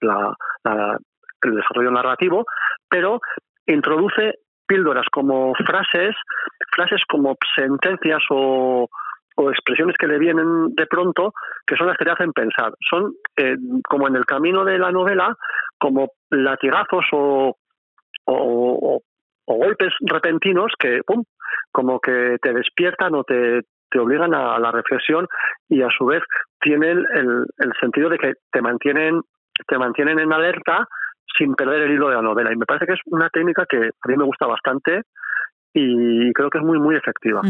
la- la- el desarrollo narrativo, pero introduce píldoras como frases, frases como sentencias o, o expresiones que le vienen de pronto que son las que te hacen pensar. Son, eh, como en el camino de la novela, como latigazos o, o, o- o golpes repentinos que, pum, como que te despiertan o te, te obligan a la reflexión y a su vez tienen el, el sentido de que te mantienen, te mantienen en alerta sin perder el hilo de la novela. Y me parece que es una técnica que a mí me gusta bastante y creo que es muy, muy efectiva.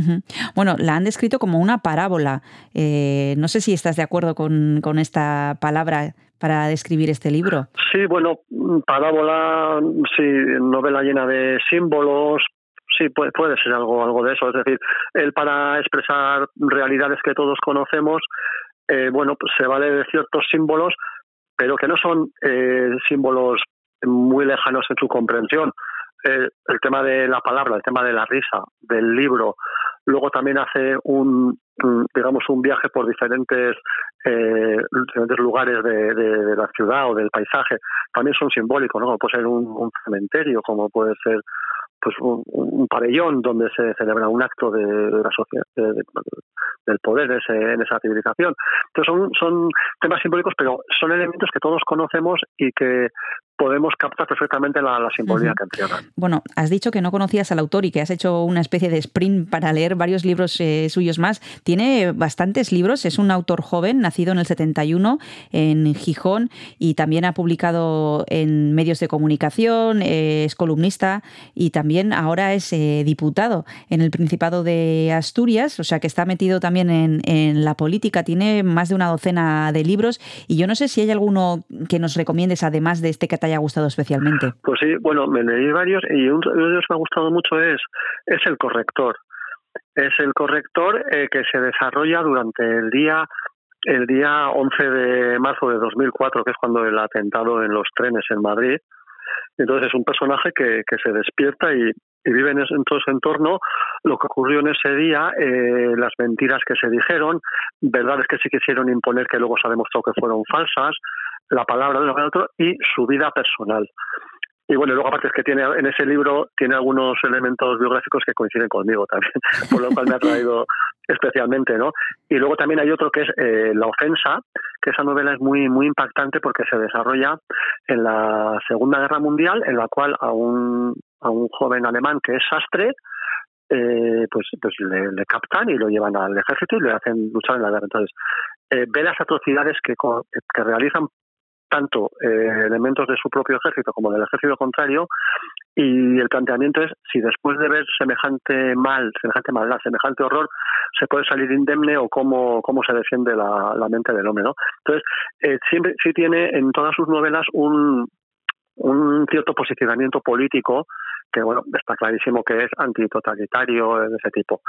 Bueno, la han descrito como una parábola. Eh, no sé si estás de acuerdo con, con esta palabra para describir este libro. Sí, bueno, parábola, sí, novela llena de símbolos, sí, puede, puede ser algo, algo de eso. Es decir, él para expresar realidades que todos conocemos, eh, bueno, pues se vale de ciertos símbolos, pero que no son eh, símbolos muy lejanos en su comprensión. El tema de la palabra, el tema de la risa, del libro. Luego también hace un, digamos, un viaje por diferentes, eh, diferentes lugares de, de- de la ciudad o del paisaje. También son simbólicos, ¿no? Como puede ser un, un cementerio, como puede ser pues un, pabellón donde se celebra un acto de, la sociedad, de- de- del poder de ese- en esa civilización. Entonces son, son temas simbólicos, pero son elementos que todos conocemos y que podemos captar perfectamente la, la simbología Ujú. que encierran. Bueno, has dicho que no conocías al autor y que has hecho una especie de sprint para leer varios libros eh, suyos más. Tiene bastantes libros, es un autor joven, nacido en el 71 en Gijón y también ha publicado en medios de comunicación, eh, es columnista y también ahora es eh, diputado en el Principado de Asturias, o sea que está metido también en, en la política, tiene más de una docena de libros y yo no sé si hay alguno que nos recomiendes además de este que te haya gustado especialmente. Pues sí, bueno, me leí varios y uno de ellos me ha gustado mucho es, es el corrector. Es el corrector eh, que se desarrolla durante el día el día 11 de marzo de 2004, que es cuando el atentado en los trenes en Madrid. Entonces es un personaje que, que se despierta y, y en, todo ese entorno, lo que ocurrió en ese día, eh, las mentiras que se dijeron, verdades que se quisieron imponer que luego se ha demostrado que fueron falsas, la palabra de uno del otro y su vida personal. Y bueno, luego aparte es que tiene en ese libro tiene algunos elementos biográficos que coinciden conmigo también, por lo cual me ha traído especialmente, ¿no? Y luego también hay otro que es eh, La ofensa, que esa novela es muy muy impactante porque se desarrolla en la Segunda Guerra Mundial, en la cual a un a un joven alemán que es sastre eh, pues, pues le, captan y lo llevan al ejército y le hacen luchar en la guerra. Entonces, eh, ve las atrocidades que, que realizan tanto eh, elementos de su propio ejército como del ejército contrario y el planteamiento es si después de ver semejante mal, semejante maldad, semejante horror, se puede salir indemne o cómo, cómo se defiende la, la mente del hombre, ¿no? Entonces, eh, siempre sí tiene en todas sus novelas un, un cierto posicionamiento político que bueno está clarísimo que es antitotalitario de ese tipo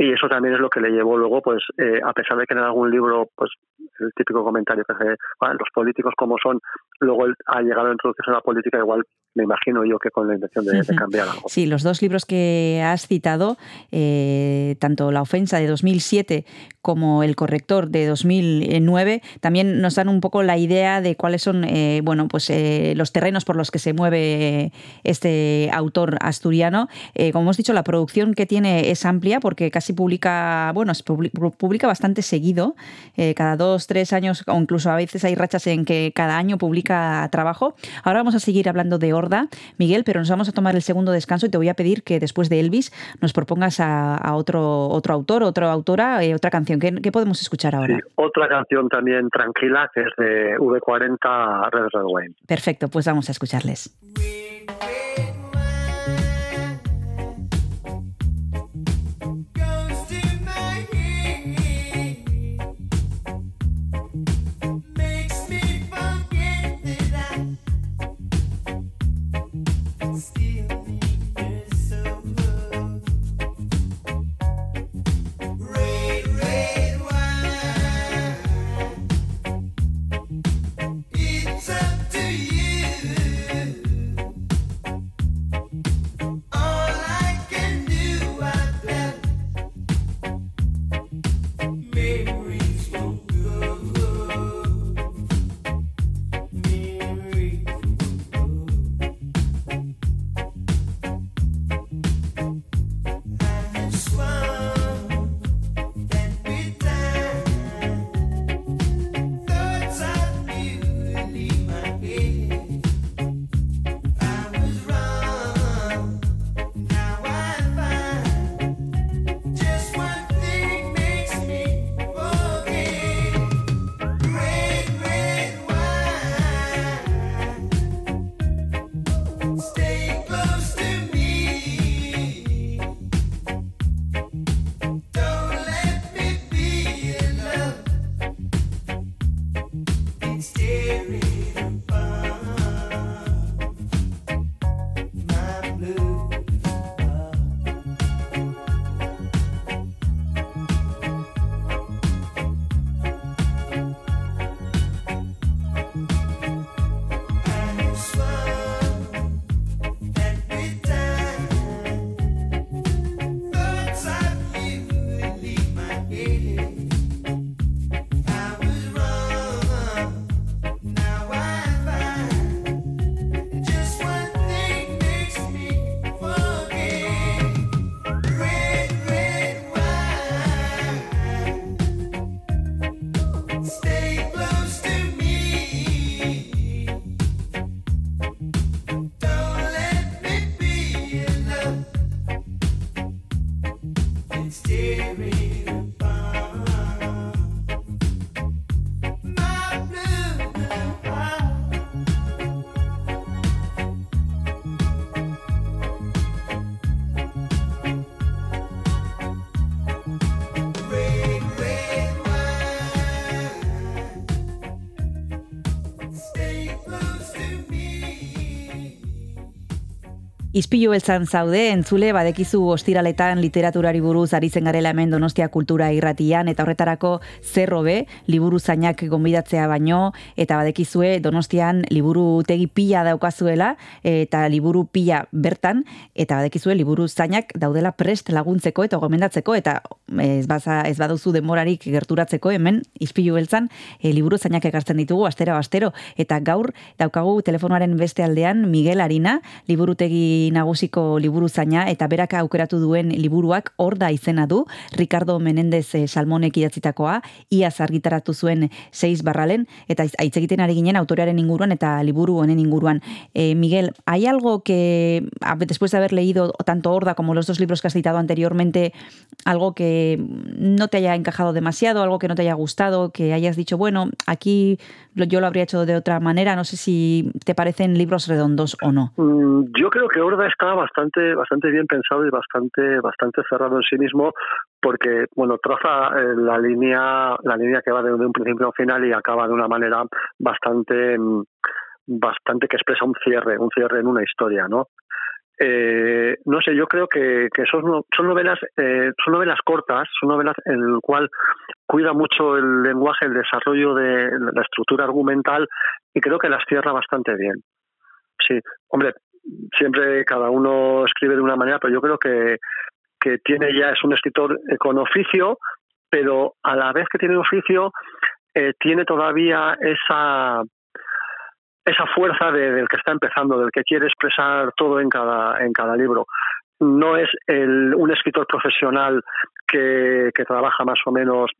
y eso también es lo que le llevó luego pues eh, a pesar de que en algún libro pues el típico comentario que hace "Ah, los políticos como son luego él ha llegado a introducirse en la política igual me imagino yo que con la intención de, cambiar algo Sí, los dos libros que has citado, eh, tanto La ofensa de 2007 como El corrector de 2009, también nos dan un poco la idea de cuáles son eh, bueno, pues, eh, los terrenos por los que se mueve este autor asturiano. Eh, como hemos dicho, la producción que tiene es amplia porque casi publica, bueno, publica bastante seguido, eh, cada dos, tres años, o incluso a veces hay rachas en que cada año publica trabajo. Ahora vamos a seguir hablando de Horda, Miguel, pero nos vamos a tomar el segundo descanso y te voy a pedir que después de Elvis nos propongas a, a otro, otro autor, otra autora, eh, otra canción. ¿Qué, qué podemos escuchar ahora? Sí, otra canción también tranquila que es de V40 Red Red Wine Perfecto, pues vamos a escucharles. Ispilu beltzan zaude, entzule, badekizu ostiraletan literaturari buruz aritzen garela hemen Donostia Kultura irratian, eta horretarako zerrobe, liburu zainak gonbidatzea baino, eta badekizue Donostian liburu tegi pila daukazuela, eta liburu pila bertan, eta badekizue liburu zainak daudela prest laguntzeko eta gomendatzeko, eta ez, baza, ez baduzu demorarik gerturatzeko hemen, ispilu beltzan, e, liburu zainak ekartzen ditugu, astero astero, eta gaur daukagu telefonoaren beste aldean Miguel Arina, liburutegi nagusiko liburu zaina eta berak aukeratu duen liburuak hor da izena du, Ricardo Menendez eh, Salmonek idatzitakoa, iaz argitaratu zuen 6 barralen, eta hitz egiten ari ginen autorearen inguruan eta liburu honen inguruan. Eh, Miguel, ¿hay algo que, después de haber leído tanto Horda como los dos libros que has citado anteriormente, algo que no te haya encajado demasiado, algo que no te haya gustado, que hayas dicho, bueno, aquí yo lo habría hecho de otra manera, no sé si te parecen libros redondos o no? Mm, Yo creo que Horda está bastante, bastante bien pensado y bastante, bastante cerrado en sí mismo, porque bueno traza eh, la línea, la línea que va de, un principio a un final y acaba de una manera bastante, mm, bastante que expresa un cierre, un cierre en una historia, ¿no? Eh, no sé, yo creo que, que son, son novelas, eh, son novelas cortas, son novelas en el cual cuida mucho el lenguaje, el desarrollo de la estructura argumental y creo que las cierra bastante bien. Sí, hombre, siempre cada uno escribe de una manera, pero yo creo que, que tiene ya, es un escritor eh, con oficio, pero a la vez que tiene oficio, eh, tiene todavía esa esa fuerza de- del que está empezando, del que quiere expresar todo en cada, en cada libro. No es el, un escritor profesional que, que trabaja más o menos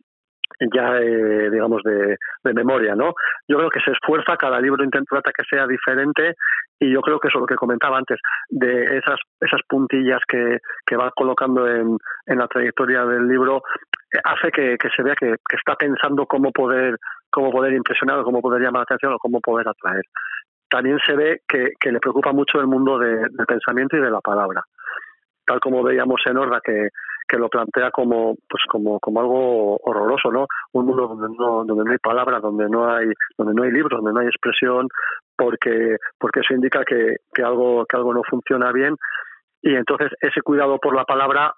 ya, eh, digamos, de, memoria, ¿no? Yo creo que se esfuerza, cada libro trata que sea diferente y yo creo que eso es lo que comentaba antes, de esas, esas puntillas que, va colocando en, la trayectoria del libro, eh, hace que, se vea que, está pensando cómo poder, cómo poder impresionar o cómo poder llamar la atención o cómo poder atraer. También se ve que, le preocupa mucho el mundo de- del pensamiento y de la palabra tal como veíamos en Horda que, que lo plantea como pues como, como algo horroroso, ¿no? Un mundo donde no, donde no hay palabra, donde no hay, donde no hay libros, donde no hay expresión, porque, porque eso indica que, que algo, que algo no funciona bien. Y entonces ese cuidado por la palabra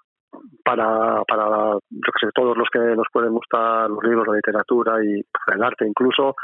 para, para yo que sé, todos los que nos pueden gustar los libros, la literatura y el arte incluso,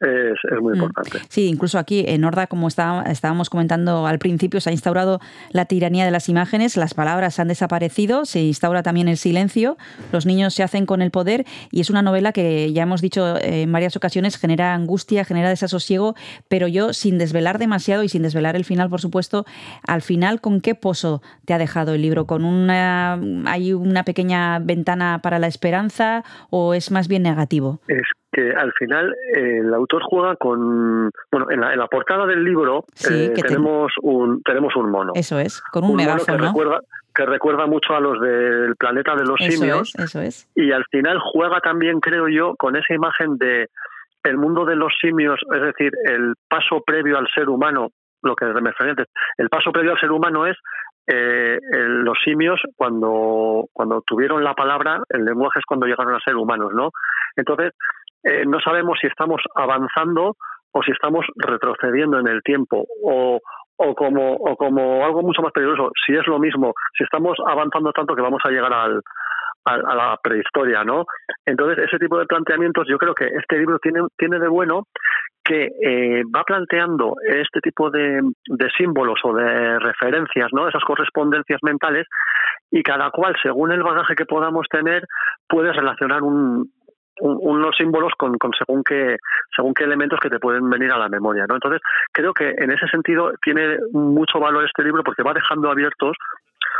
es, es muy Mm. importante. Sí, incluso aquí en Horda, como está- estábamos comentando al principio, se ha instaurado la tiranía de las imágenes, las palabras han desaparecido, se instaura también el silencio, los niños se hacen con el poder y es una novela que ya hemos dicho eh, en varias ocasiones genera angustia, genera desasosiego, pero yo sin desvelar demasiado y sin desvelar el final, por supuesto, al final, ¿con qué pozo te ha dejado el libro? ¿Con una, hay una pequeña ventana para la esperanza o es más bien negativo? es que al final eh, el autor juega con bueno en la, en la portada del libro Sí, eh, que tenemos un tenemos un mono Eso es, con un, mono que recuerda que recuerda mucho a los del planeta de los Eso simios es, eso es. y al final juega también creo yo con esa imagen de el mundo de los simios es decir el paso previo al ser humano lo que me refería antes el paso previo al ser humano es eh, los simios cuando cuando tuvieron la palabra el lenguaje es cuando llegaron a ser humanos no entonces eh, no sabemos si estamos avanzando o si estamos retrocediendo en el tiempo o, o como o como algo mucho más peligroso si es lo mismo si estamos avanzando tanto que vamos a llegar al, al- a la prehistoria no entonces ese tipo de planteamientos yo creo que este libro tiene tiene de bueno que eh, va planteando este tipo de, de símbolos o de referencias, ¿no? Esas correspondencias mentales y cada cual, según el bagaje que podamos tener, puede relacionar un, un- unos símbolos con, con según qué según qué elementos que te pueden venir a la memoria, ¿no? Entonces creo que en ese sentido tiene mucho valor este libro porque va dejando abiertos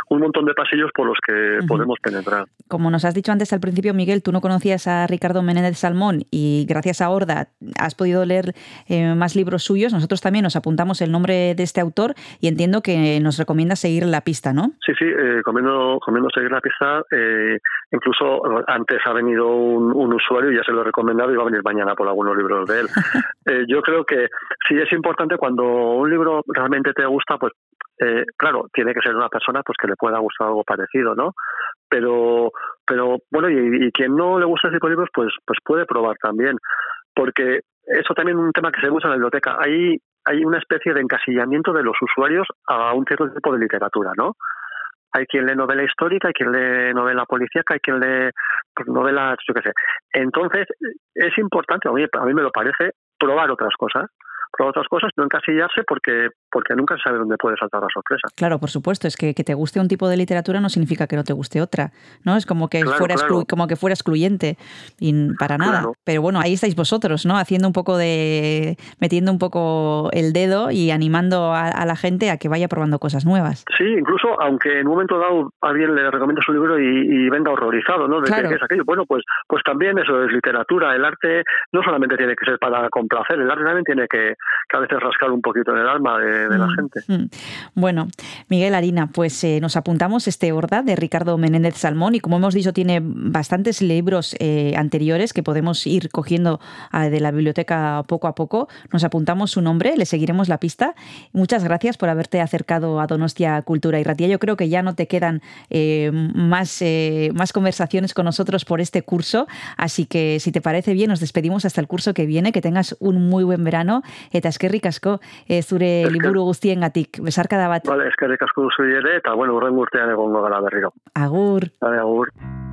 un montón de pasillos por los que podemos penetrar. Como nos has dicho antes al principio, Miguel, tú no conocías a Ricardo Menéndez Salmón y gracias a Horda has podido leer eh, más libros suyos. Nosotros también nos apuntamos el nombre de este autor y entiendo que nos recomienda seguir la pista, ¿no? Sí, sí, eh, comiendo, comiendo seguir la pista. eh, incluso eh, antes ha venido un, un usuario y ya se lo he recomendado y va a venir mañana por algunos libros de él. Eh, yo creo que sí es importante cuando un libro realmente te gusta, pues eh, claro, tiene que ser una persona pues que le pueda gustar algo parecido, ¿no? Pero, pero bueno, y, quien no le gusta ese tipo libros, pues, pues puede probar también, porque eso también es un tema que se mucho en la biblioteca. Hay, hay una especie de encasillamiento de los usuarios a un cierto tipo de literatura, ¿no? Hay quien lee novela histórica, hay quien lee novela policíaca, hay quien lee pues, novelas, yo qué sé. Entonces, es importante, a mí, a mí me lo parece, probar otras cosas. Probar otras cosas, no encasillarse porque, porque nunca se sabe dónde puede saltar la sorpresa. Claro, por supuesto, es que que te guste un tipo de literatura no significa que no te guste otra, ¿no? Es como que Claro, fuera exclu- claro. como que fuera excluyente y para nada. Claro. Pero bueno, ahí estáis vosotros, ¿no? Haciendo un poco de metiendo un poco el dedo y animando a, a la gente a que vaya probando cosas nuevas. Sí, incluso aunque en un momento dado alguien le recomienda su libro y, y venga horrorizado, ¿no? De Claro. que, es aquello. Bueno, pues, pues también eso es literatura. El arte no solamente tiene que ser para complacer, el arte también tiene que, que a veces rascar un poquito en el alma de, de la Mm, gente. mm. Bueno, Miguel Harina, pues eh, nos apuntamos este Horda de Ricardo Menéndez Salmón y como hemos dicho tiene bastantes libros eh, anteriores que podemos ir cogiendo ah, de la biblioteca poco a poco. Nos apuntamos su nombre, le seguiremos la pista. Muchas gracias por haberte acercado a Donostia Cultura y Ratía. Yo creo que ya no te quedan eh, más, eh, más conversaciones con nosotros por este curso, así que si te parece bien nos despedimos hasta el curso que viene, que tengas un muy buen verano eta eskerrik asko zure liburu guztiengatik. Besarkada bat, Vale, eskerrik asko duzu ere, eta bueno, urren urtean egongo gara berriro. agur. Vale, agur. Krepitatzen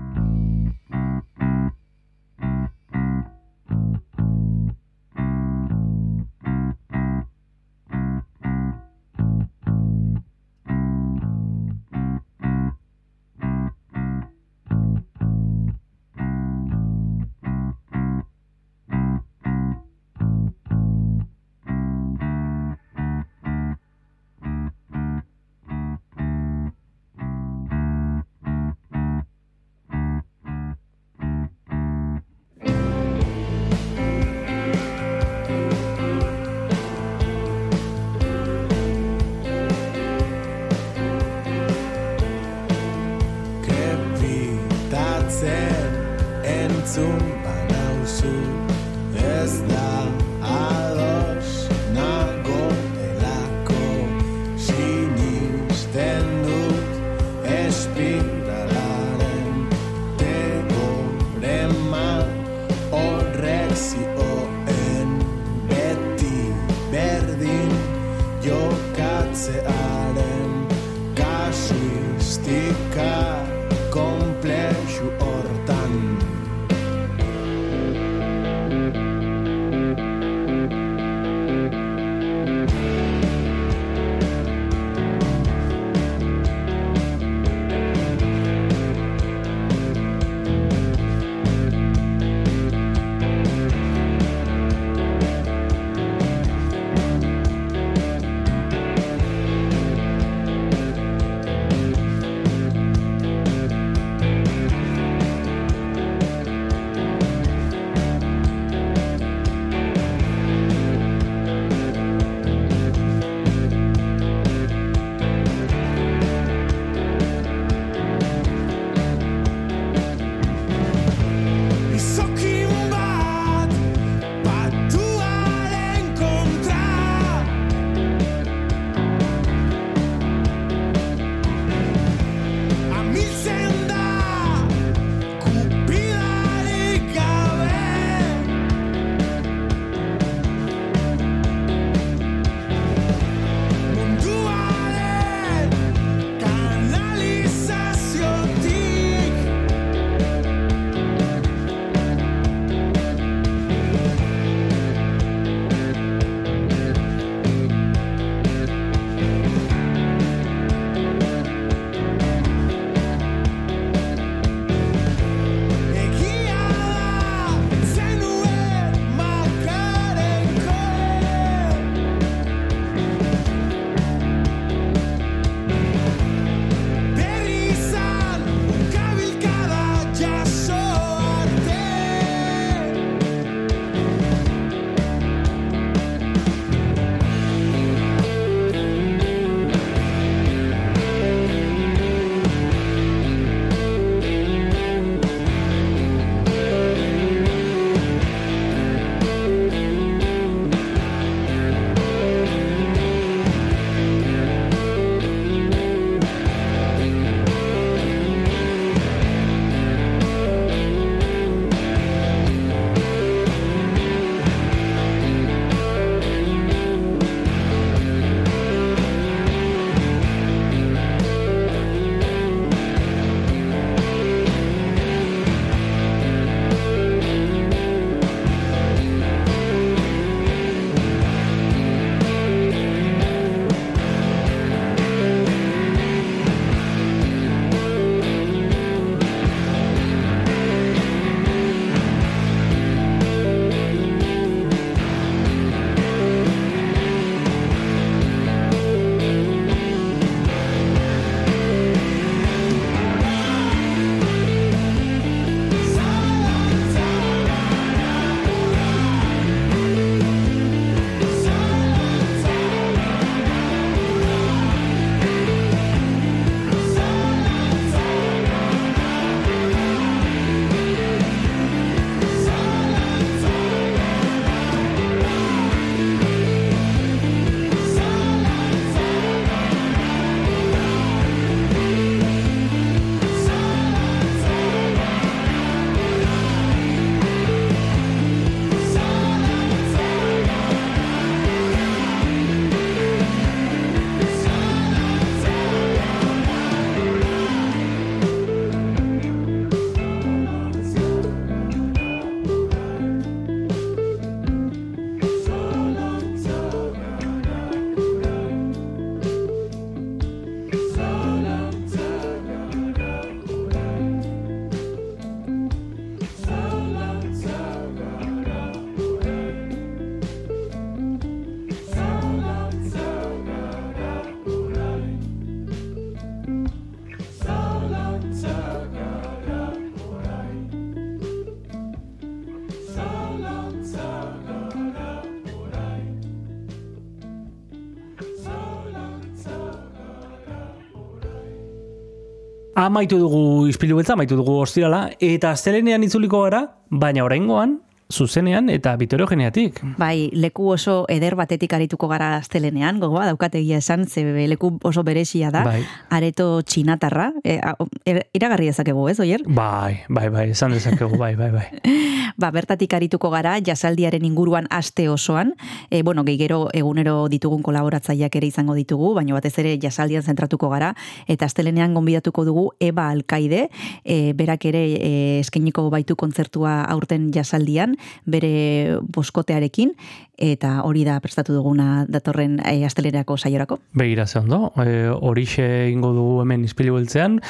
Amaitu dugu ispilu beltza, amaitu dugu ostirala, eta astelenean itzuliko gara, baina oraingoan zuzenean eta biterogeneatik. Bai, leku oso eder batetik arituko gara astelenean, gogoa daukategia esan, ze leku oso beresia da, Bai. areto txinatarra, e, er- iragarri dezakegu, ez, oier? Bai, bai, bai, esan dezakegu, bai, bai, bai. Ba, bertatik arituko gara, jasaldiaren inguruan aste osoan, e, bueno, gehi gero egunero ditugun kolaboratzaileak ere izango ditugu, baina batez ere jasaldian zentratuko gara, eta astelenean gonbidatuko dugu Eba Alkaide, e, berak ere e, eskainiko baitu kontzertua aurten jasaldian, bere boskotearekin, eta hori da prestatu duguna datorren e, astelenerako saiorako. Begira ze ondo, e, horixe ingo dugu hemen ispilu beltzean,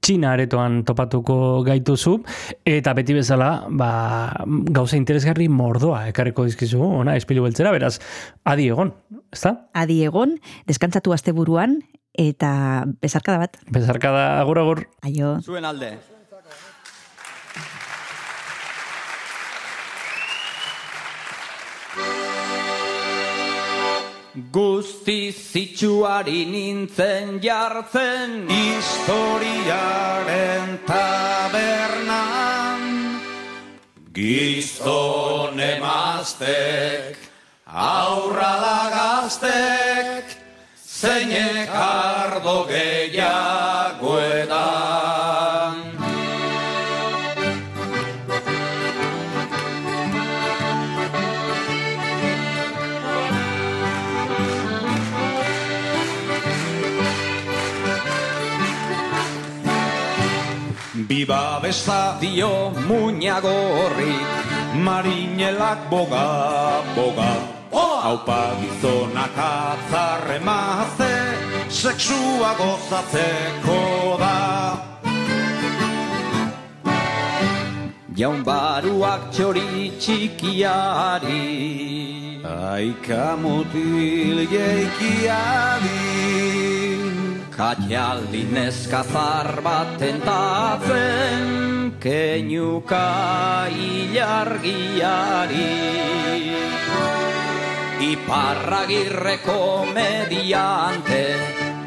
Txina aretoan topatuko gaituzu, eta beti bezala, ba, gauza interesgarri mordoa ekarriko dizkizu, ona, ispilu beltzera, beraz, adi egon, ezta? Adi egon, deskantzatu asteburuan, eta bezarkada bat. Bezarkada agur agur. Aio. Zuen alde. Guzti zitsuari nintzen jartzen. Historiaren tabernan. Gizton emaztek Aurrala gaztek Zeinek ardo Biba besta dio muñago horri Marinelak boga, boga. Haupa gizonak atzarre mazte Sexua gozatzeko da. Jaun baruak txori txikiari Aika mutil jeikiadi Katxaldi neska zar bat entatzen Kenuka ilargiari. Iparragirreko mediante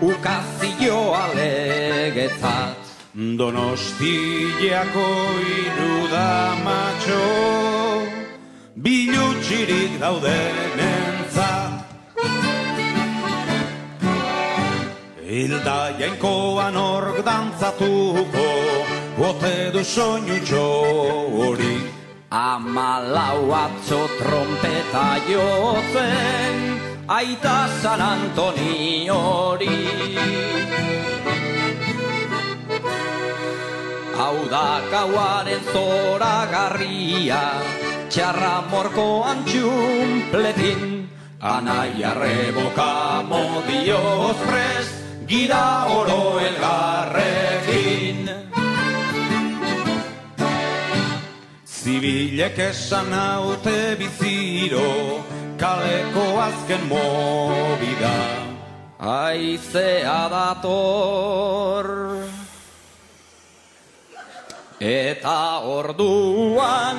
Ukazioa legetzat Donostiako irudamatxo Bilutxirik daudenen Hilda jainkoan ork dantzatuko Bote du soinu hori Amalau atzo trompeta jotzen Aita San Antoni hori. Hau da gauaren zoragarria Txarra morko antxumpletin Anaiarre boka modioz prest Gira oro elgarrekin. Zibilek esan haute biziro Kaleko azken mobida Aizea dator Eta orduan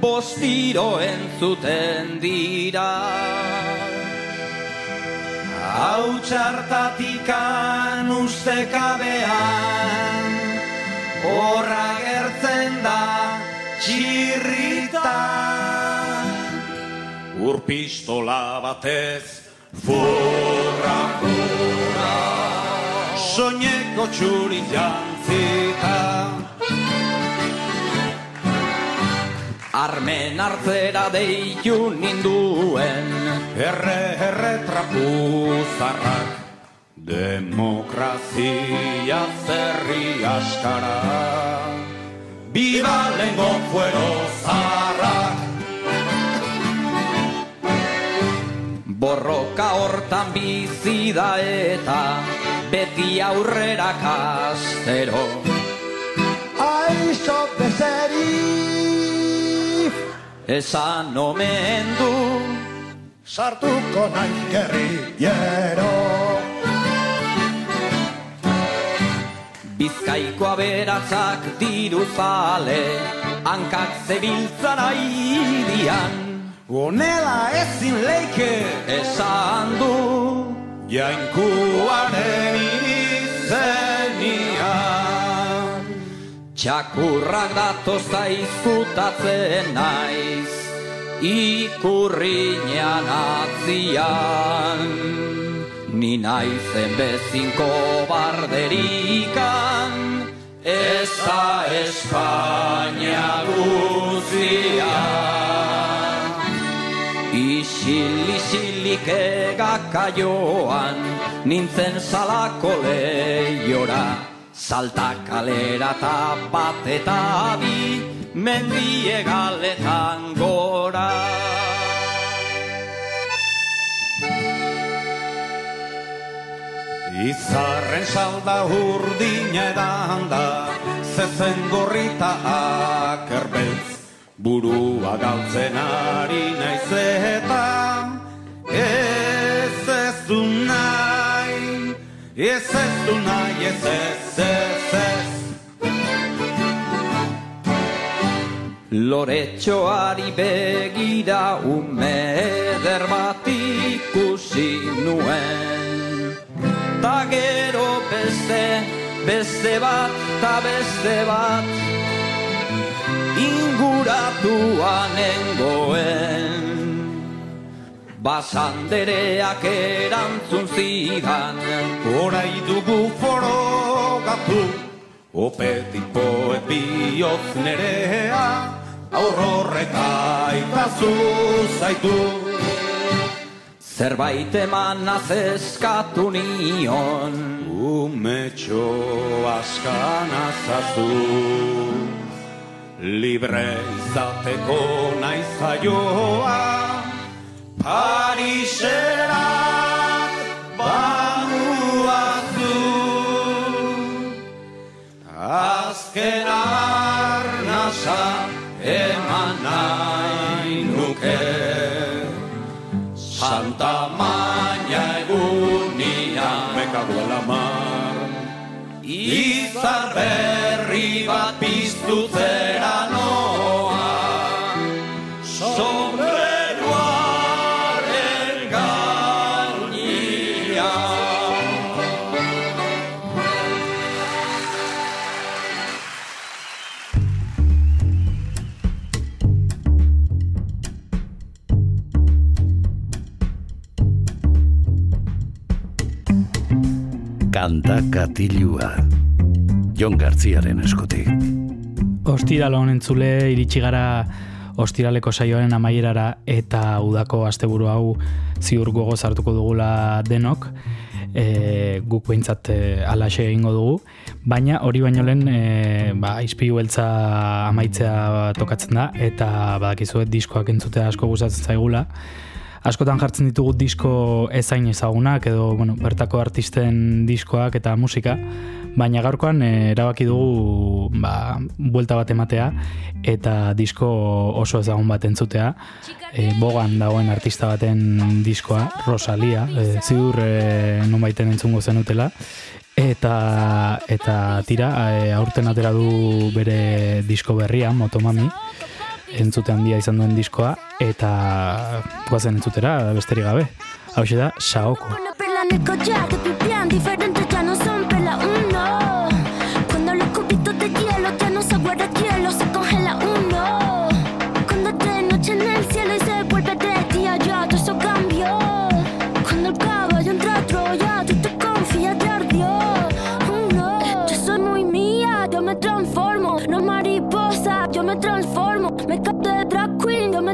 bostiro entzuten dira Hau txartatikan ustekabean Horra gertzen da txirrita. Urpistola batez Furra, furra Soñeko txurin jantzita Armen hartzera deitu ninduen. Erre, erre trapuzarrak Demokrazia zerri askara. Biba lengo fuero zarrak. Borroka hortan bizi da eta beti aurrera kastero Esan omen du Sartuko nahi gerrillero Bizkaiko aberatzak diru zale Hankak zebiltzan aidian Honela ezin leike. Esan du Jainkuaren izenian Txakurrak datozta izkutatzen naiz Ikurriñan atzian Ni naizen bezinko barderikan Ez da Espainia guztian Isil-isilik egaka joan, nintzen salako lehiora. Salta kalera eta bat eta bi, mendie galetan gora. Izarren salda urdina edan da, zezen gorrita akerbeltz. Burua galtzen ari naiz eta ez ez ez ez du nahi, ez ez ez ez. Loretxoari begira ume eder bat ikusi nuen Ta gero beste, beste bat, ta beste bat Inguratuan nengoen Basandereak erantzun zidan. Horai dugu forogatu, opetik poet bihotz nerea, aurrorrek aitazu zaitu. Zerbait emanaz eskatu nion. Umetxo askan azazu, libre izateko naiz jaioa, Pariserat bamuazu. Azken arnasa eman nahi nuke. Santa Maña egunian Mekago la mar. Izar berri bat Kanta katilua. Jon Gartziaren eskutik. Ostiral honen entzule iritsi gara ostiraleko saioaren amaierara eta udako asteburu hau ziur gogoz hartuko dugula denok. E, guk behintzat e, alaxe egingo dugu, baina hori baino lehen e, ba, izpilu beltza amaitzea tokatzen da eta badakizuet diskoak entzutea asko gustatzen zaigula. Askotan jartzen ditugu disko ezain ezagunak edo bueno, bertako artisten diskoak eta musika, baina gaurkoan eh, erabaki dugu ba, buelta bat ematea eta disko oso ezagun bat entzutea. E, bogan dagoen artista baten diskoa, Rosalia, e, ziur e, nonbaiten entzungo zenutela. Eta, eta tira, aurten atera du bere disko berria, Motomami, entzute handia izan duen diskoa, eta guazen entzutera besterik gabe. Hau da, Saoko.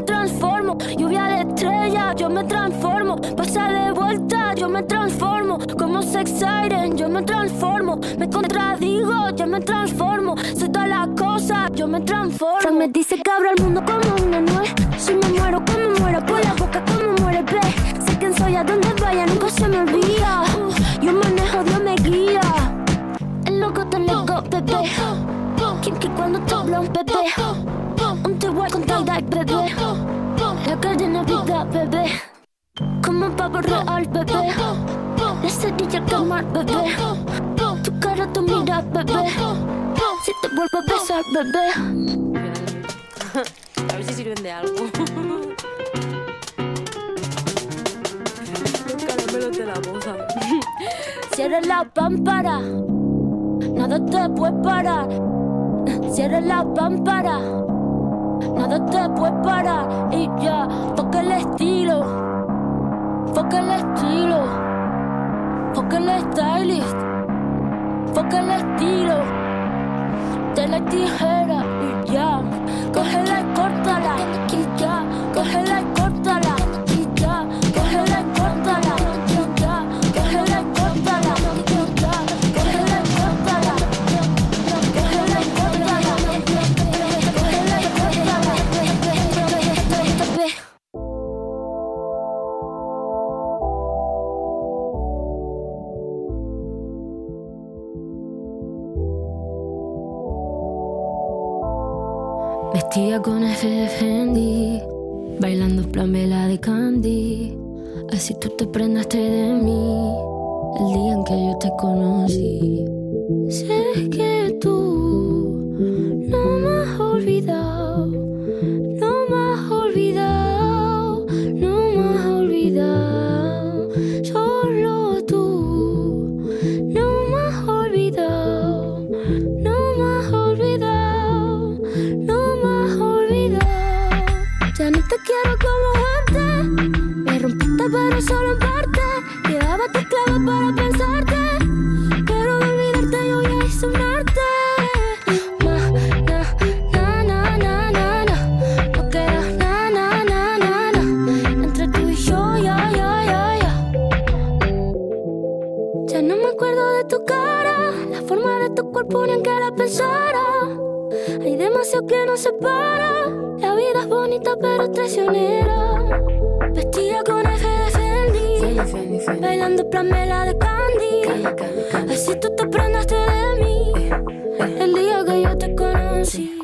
Transformo. Lluvia de estrella, yo me transformo. Pasa de vuelta, yo me transformo. Como sex siren, yo me transformo. Me contradigo, yo me transformo. Soy todas las cosas, yo me transformo. Frank me dice que abro el mundo como una nuez. Si me muero, como muero, por la boca, como muere, ve. Sé quién soy, a donde vaya, nunca se me olvida. Yo manejo, Dios me guía. El loco te lego, bebé. Quien que cuando te habla un igual con Taydac, bebé. La cadena vida, bebé. Como un pavo real, bebé. La cerilla calmar, bebé. Tu cara, tu mira, bebé. Si te vuelvo a besar, bebé. A ver si sirven de algo. Caramelo de la boca. Cierra la pámpara. Nada te puede parar. Cierra la pámpara nada te puede parar y ya, toca el estilo, toca el estilo, toca el stylist, toca el estilo, de la tijera y ya, cógela y córtala y ya, cógela y. Tía con Fendi, bailando plamela de candy. Así tú te prendaste de mí el día en que yo te conocí. Que nos separa. La vida es bonita pero traicionera. Vestida con eje de Fendi, bailando plamela de Candy. Así tú te prendaste de mí el día que yo te conocí.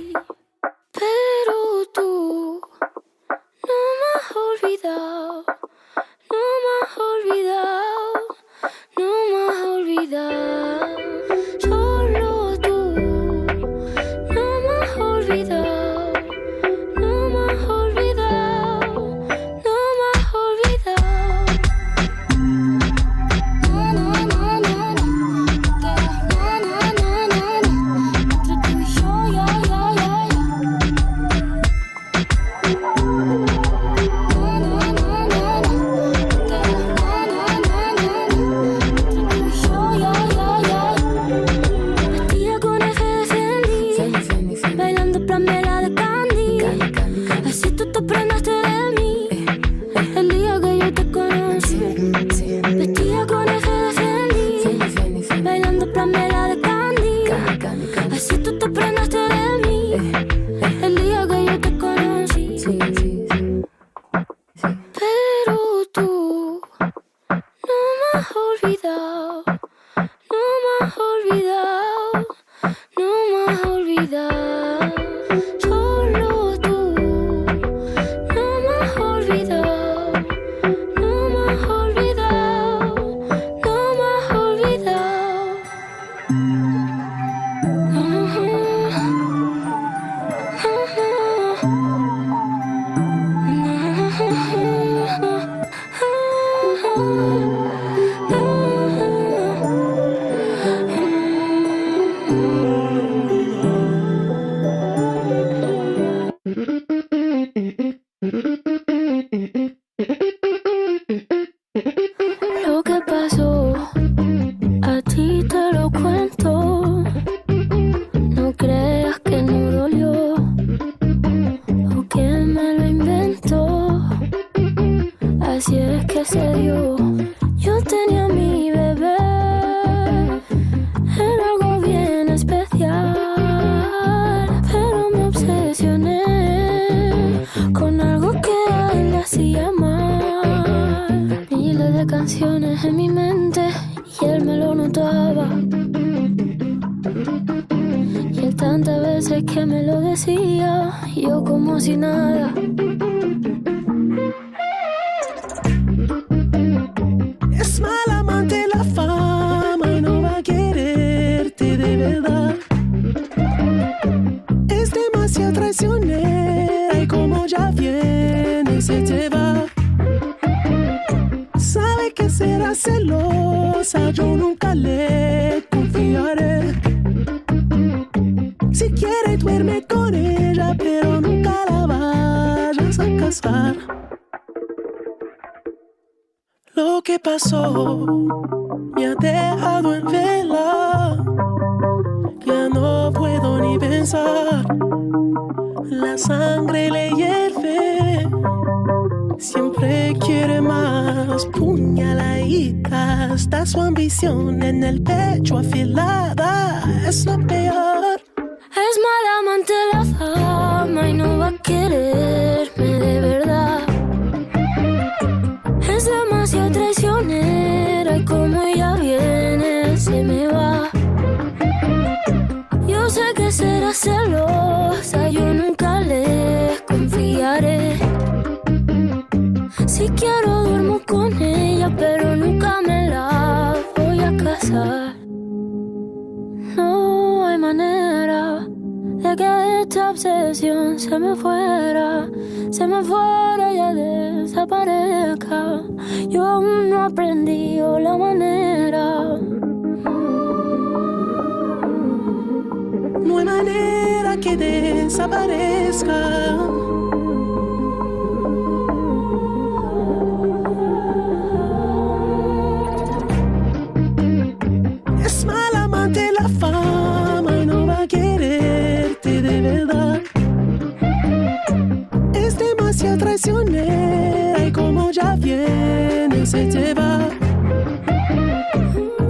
Se te va.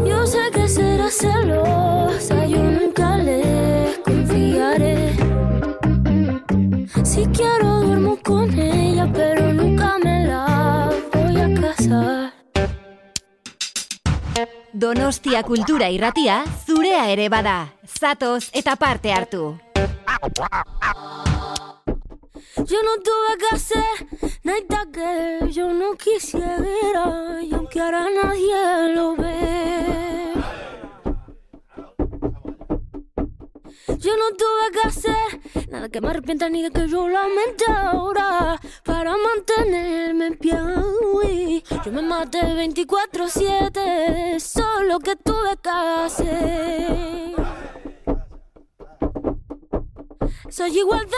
Yo sé que será celosa, yo nunca le confiaré. Si quiero duermo con ella, pero nunca me la voy a casar. Donostia kultura irratia zurea ere bada. Zatoz eta parte hartu. Yo no tuve que hacer nada que yo no quisiera y aunque ahora nadie lo ve. Yo no tuve que hacer nada que me arrepienta ni de que yo lamente ahora para mantenerme en pie. Yo me maté 24-7, solo que tuve que hacer. Soy igual de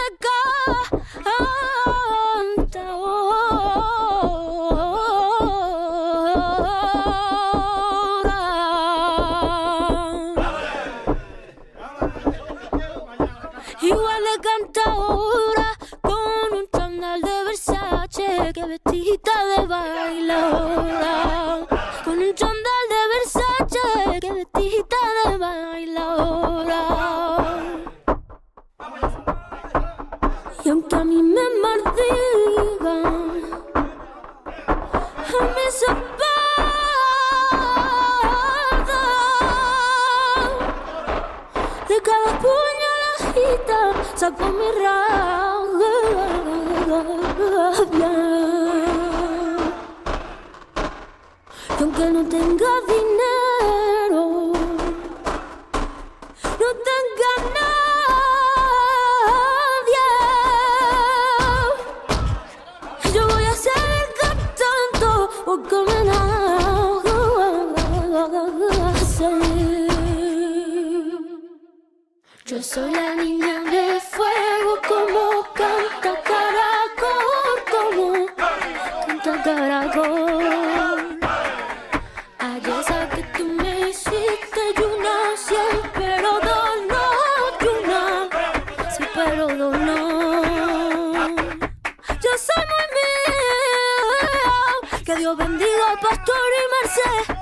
Igual de cantadora con un chándal de Versace que vestida de bailadora. Con un chándal de Versace que vestida de bailadora. Y aunque a mí me maldigan, a mí se De cada puñaladita saco mi rabia. Y aunque no tenga dinero, Yo soy la niña de fuego como canta caracol, como canta caracol. Ay, esa que tú me hiciste, Yuna, siempre lo dono, Yuna, siempre lo dono. Yo soy muy mío, que Dios bendiga pastor y Merced,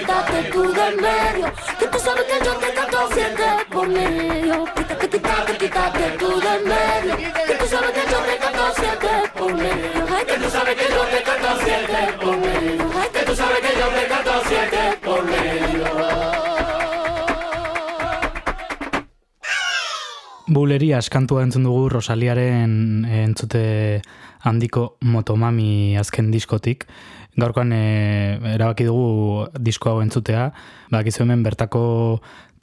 quita, te quita, te quitaste tú del medio, que tú sabes que yo te canto siete por medio. Quita, te quita, te quitaste tú del medio, que tú sabes que yo te canto siete por medio. Ay, que tú sabes que yo te canto siete por medio. Ay, que tú sabes que yo te canto siete por medio. Buleria eskantua entzun dugu Rosaliaren entzute handiko Motomami azken diskotik. Gaurkoan e, erabaki dugu disko hau entzutea. Badakizu hemen bertako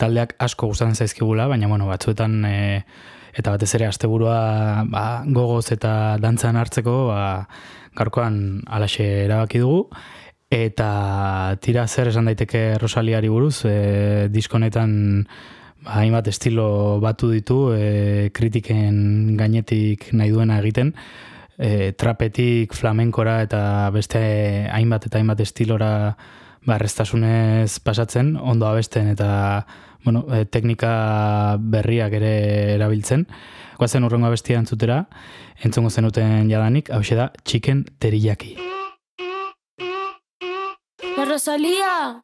taldeak asko gustatzen zaizkigula, baina bueno, batzuetan e, eta batez ere asteburua ba, gogoz eta dantzan hartzeko, ba, gaurkoan alaxe erabaki dugu. Eta tira zer esan daiteke Rosaliari buruz, e, diskonetan ba, hainbat estilo batu ditu, e, kritiken gainetik nahi duena egiten, e, trapetik flamenkora eta beste hainbat eta hainbat estilora barreztasunez pasatzen, ondo abesten eta bueno, e, teknika berriak ere erabiltzen. Guazen urrengo abestia entzutera, entzongo zenuten jadanik, hau da chicken teriyaki. La Rosalía.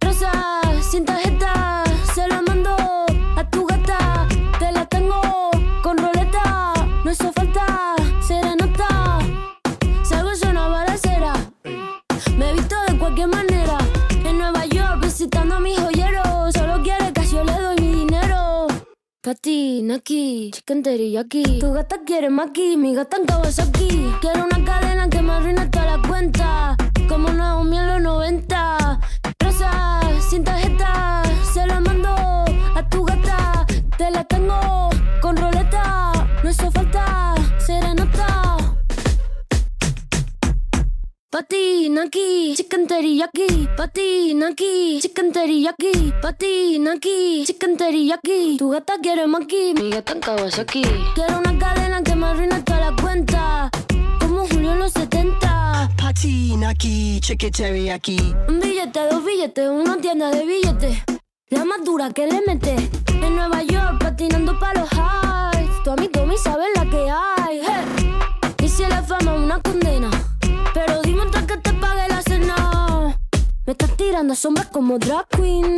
Rosa, sin tarjeta, Pati, Naki, chicken teriyaki. Tu gata quiere maki, mi gata en Kawasaki. Quiero una cadena que me arruine toda la cuenta. Como Naomi en los 90. Rosa, sin Pati, Naki, chicken teriyaki. Pati, Naki, chicken teriyaki. Pati, Naki, chicken teriyaki. Tu gata quiere maki, mi gata en Kawasaki. Quiero una cadena que me arruine toda la cuenta. Como Julio en los 70. Pati, naki, chicken teriyaki. Un billete, dos billetes, una tienda de billetes. La más dura que le mete. En Nueva York, patinando pa' los highs. Tu amigo me sabe la que hay. Hey. Y si la fama es una condena. Pero dime antes que te pague la cena. Me estás tirando sombras como drag queen.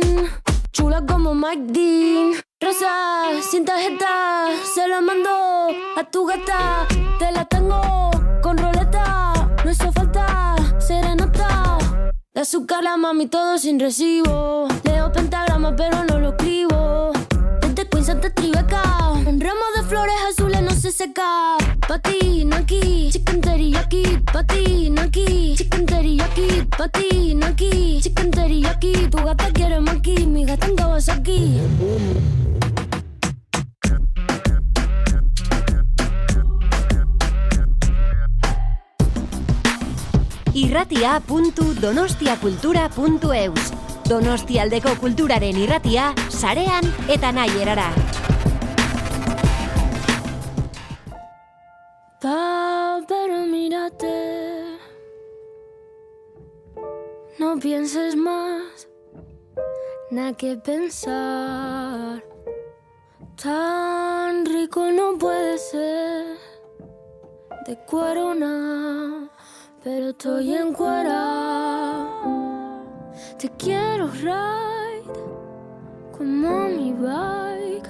Chula como Mike Dean. Rosa, sin tarjeta, se la mando a tu gata. Te la tengo con roleta. No hizo falta serenata. De azúcar la mami todo sin recibo. Leo pentagrama pero no lo escribo. Desde Queens hasta Tribeca. Un ramo de flores azules no se seca. Pati, Naki, chicken teriyaki. Pati, Naki, chicken teriyaki. Pati, Naki, chicken teriyaki. Tu gata quiere maki, mi gata en Kawasaki. irratia.donostiakultura.eus Donostialdeko kulturaren irratia, sarean eta nahi erara. Pa, pero mírate. No pienses más, nada que pensar. Tan rico no puede ser. De cuero no, pero estoy en Te quiero ride como mi bike.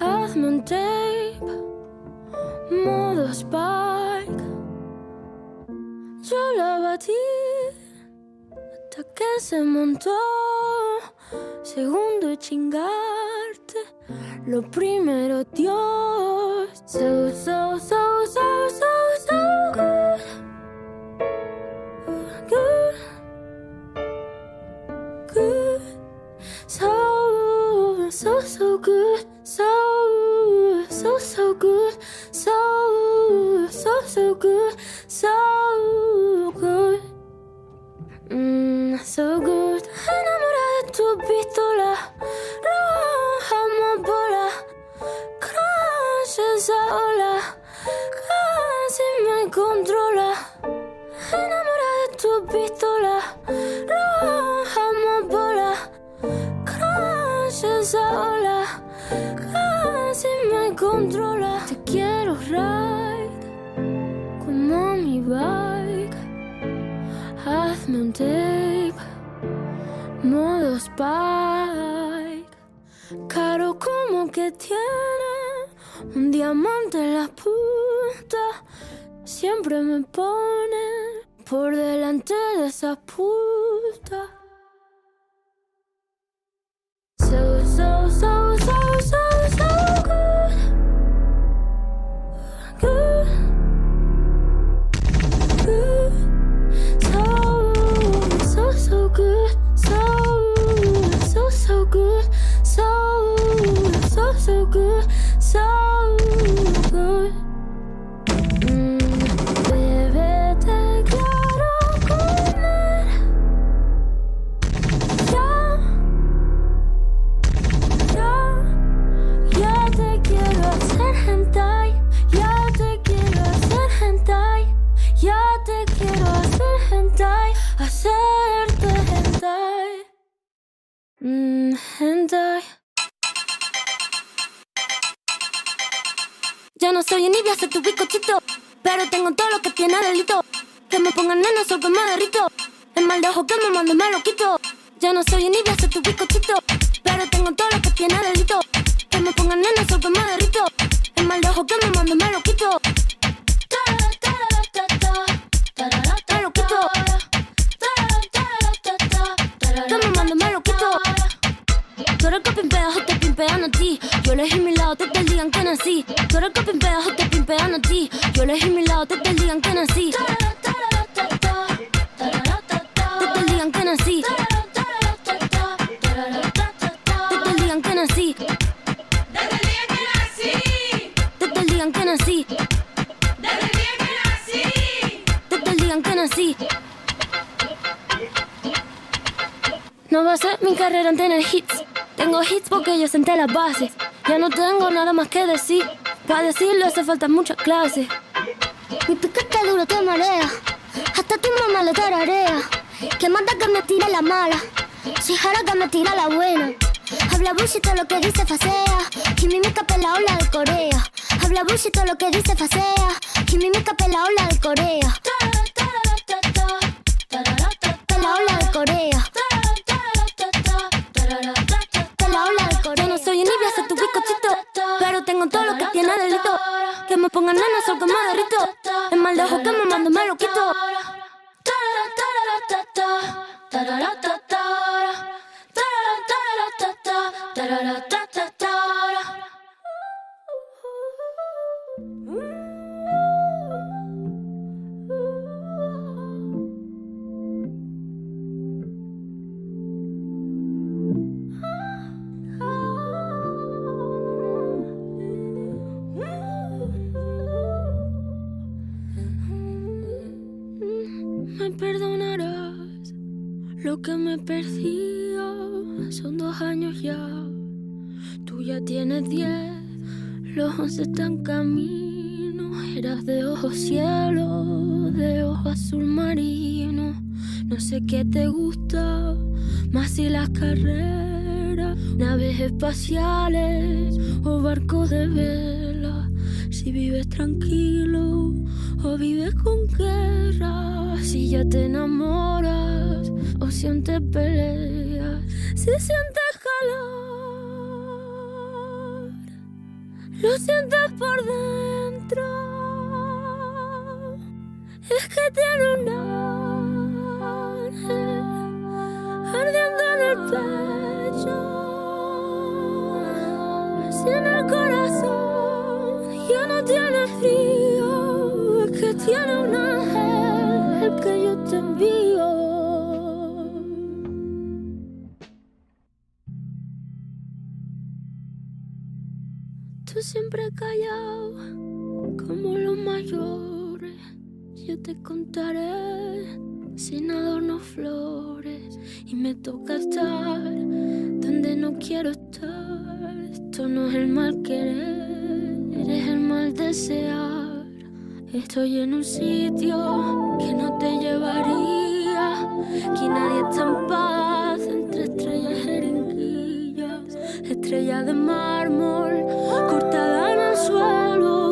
Hazme un tape modo Spike. Yo la batí hasta que se montó. Segundo chingarte, lo primero Dios. So, so, so, so, so, so good. So, so, so good. So, so, so good. So, so, so good. So good. Mm, so good. Enamorada de tu pistola. Roja amapola. Crash esa ola. Casi me controla. Enamorada de tu pistola. Roja Crash esa ola. Casi me controla. Te quiero ride como mi bike. Hazme un tape, modo Spike. Caro como que tiene un diamante en la punta. Siempre me pone por delante de esa puta. So, so, Mm, hentai. Ya no soy envidia, soy tu bizcochito. Pero tengo todo lo que tiene delito. Que me pongan nena, sol que me derrito. El mal de ojo que me mando me lo quito. Ya no soy envidia, soy tu bizcochito. Pero tengo todo lo que tiene delito. Que me pongan nena, sol que me derrito. El mal de ojo que me mando me lo quito. Tú eres que te pimpean a ti. Yo elegí mi lado el día en que nací. Tú eres te pimpean a ti. Yo elegí mi lado el día en que nací. El día en que nací. El día en que nací. El día en que nací. El día en que nací. No va a ser mi carrera en tener. Tengo hits porque yo senté las bases. Ya no tengo nada más que decir. Para decirlo hace falta mucha clase. Mi piquete duro te marea. Hasta tu mamá le tararea. Que manda que me tire la mala. Si jara que me tira la buena. Habla bullshit todo lo que dice facea. Quimimica pela ola de Corea. Habla bullshit todo lo que dice facea. Quimimica pela ola de Corea. Tengo todo lo que tiene delito. Que me pongan nena, sol me derrito. El mal de ojo que me mando me lo quito. Me lo que me perdía. Son dos años ya. Tú ya tienes diez. Los once están camino. Eras de ojos cielo, de ojo azul marino. No sé qué te gusta, más si las carreras, naves espaciales o barcos de vela. Si vives tranquilo o vives con guerra, si ya te enamoras o sientes peleas, si sientes calor, lo sientes por dentro. Es que tiene un ángel ardiendo en el pecho. Si en el corazón ya no tiene frío, es que tiene un ángel siempre callado, como los mayores. Yo te contaré sin adornos flores. Y me toca estar donde no quiero estar. Esto no es el mal querer, eres el mal desear. Estoy en un sitio que no te llevaría. Aquí nadie está en paz De mármol cortada en el suelo.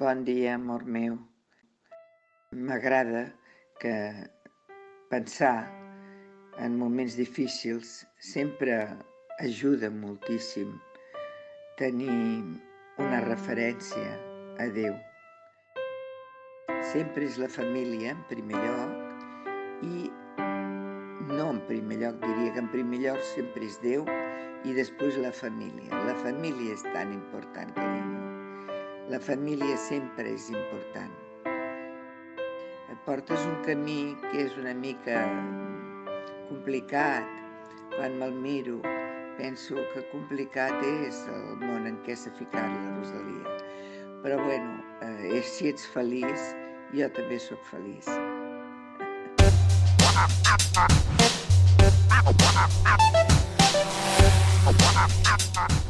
Bon dia, amor meu. M'agrada que pensar en moments difícils sempre ajuda moltíssim tenir una referència a Déu. Sempre és la família en primer lloc i no en primer lloc, diria que en primer lloc sempre és Déu i després la família. La família és tan important, carinyo. La família sempre és important. Et portes un camí que és una mica complicat. Quan me'l miro, penso que complicat és el món en què s'ha ficat la Rosalia. Però bueno, eh, si ets feliç, jo també sóc feliç. Ah,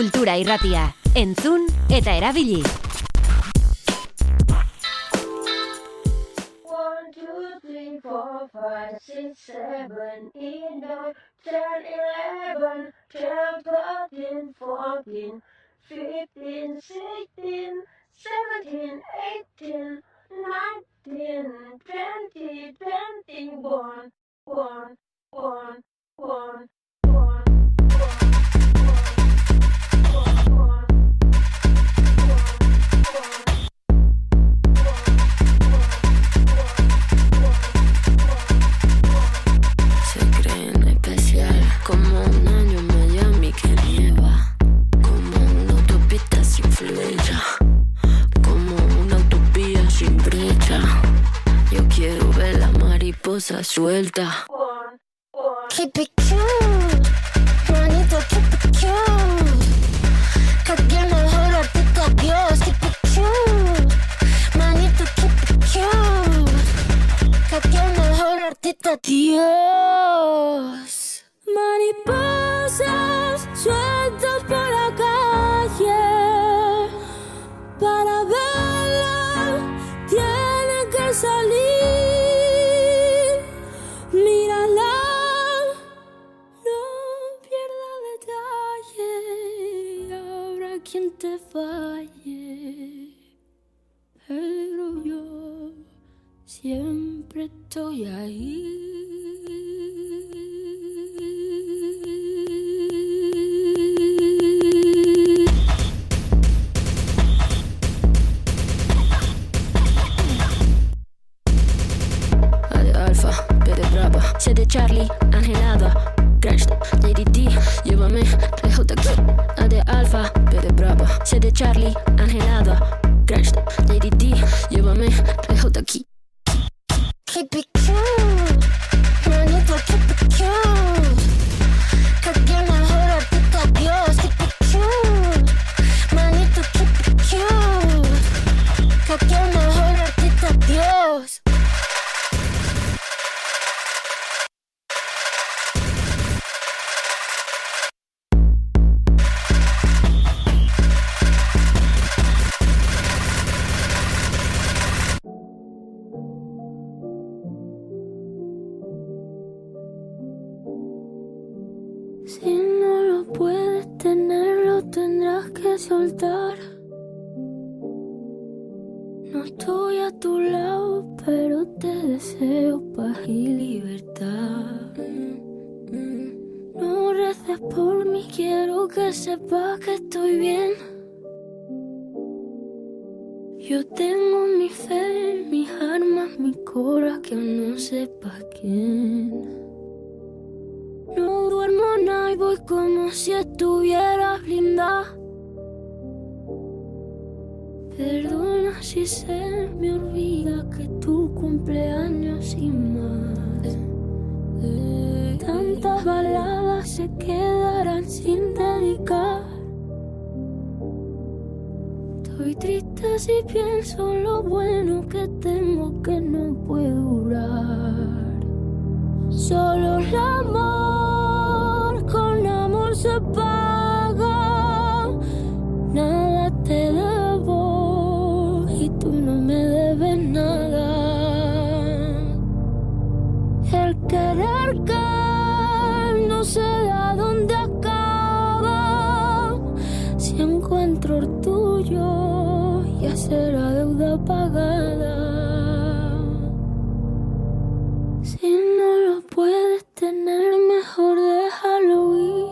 Kultura irratia, entzun eta erabili. One, one, one. suelta. Keep it cute, Juanito, keep it cute. Again, I heard Manito, keep it cute. Again, I heard I pick up yours. Mariposa. るとやい cumpleaños y más. Tantas baladas se quedarán sin dedicar. Estoy triste si pienso lo bueno que tengo que no puedo durar. Solo el amor con amor se paga. Nada te debo querer que no sé a dónde acaba. Si encuentro el tuyo, ya será deuda pagada. Si no lo puedes tener, mejor déjalo ir.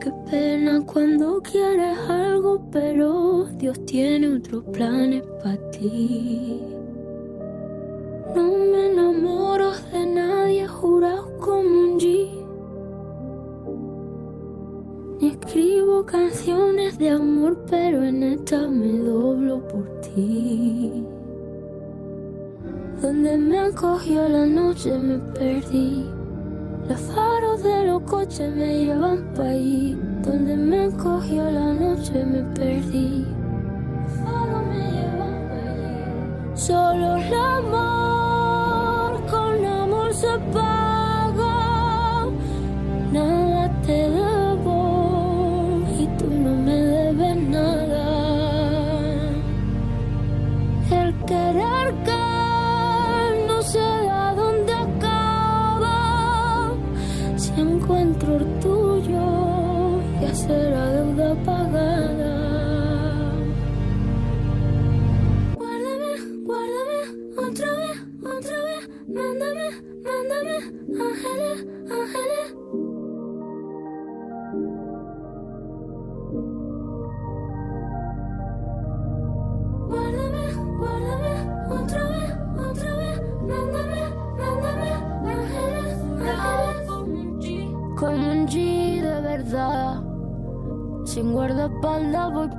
Qué pena cuando quieres algo, pero Dios tiene otros planes para ti. No me enamoro de nadie jurado como un G. Ni escribo canciones de amor, pero en esta me doblo por ti. Donde me acogió la noche me perdí. Los faros de los coches me llevan pa' ahí. Donde me acogió la noche me perdí. Los faros me llevan pa' allí. Solo con amor se. Nada te debo y tú no me debes nada. El querer que no sé a dónde acaba. Si encuentro el tuyo, ya será deuda pagada.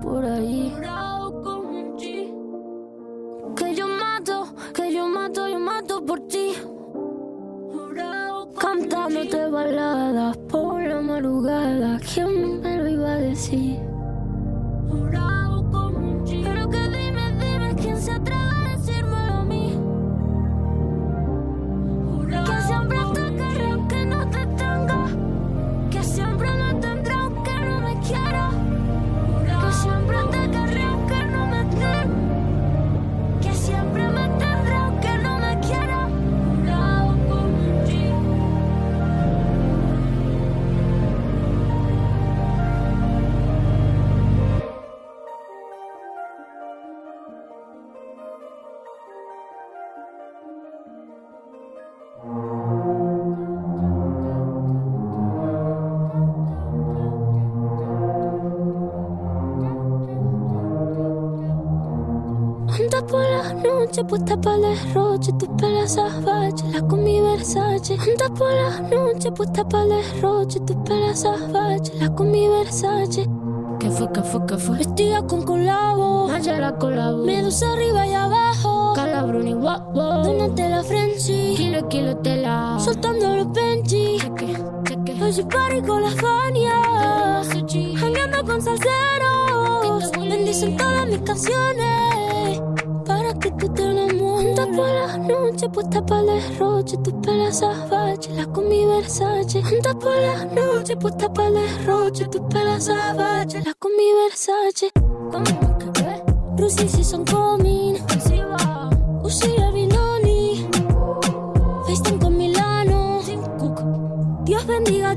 Por ahí. Noche, puesta para el derroche, tus pelas salvajes, la con mi Versace. Anda por la noche, puesta para el derroche, tus pelas salvajes, la con mi Versace. ¿Qué fue, qué fue, qué fue? Vestida con colabo, la colabo. Medusa arriba y abajo, calabrón y guapo. Donate la Frenchy, kilo, kilo tela. Soltando los Benji, cheque, cheque. Hoy party con la Fania, jangueando con salseros. Bendicen todas mis canciones enamores. Anda por la noche, puesta para el derroche, tus pelas la con mi Versace. Anda por la noche, puesta para el derroche, tus pelas la con mi Versace. ¿Cómo que ve? Rusi si son coming. Vinoni. FaceTime con Milano. Dios bendiga a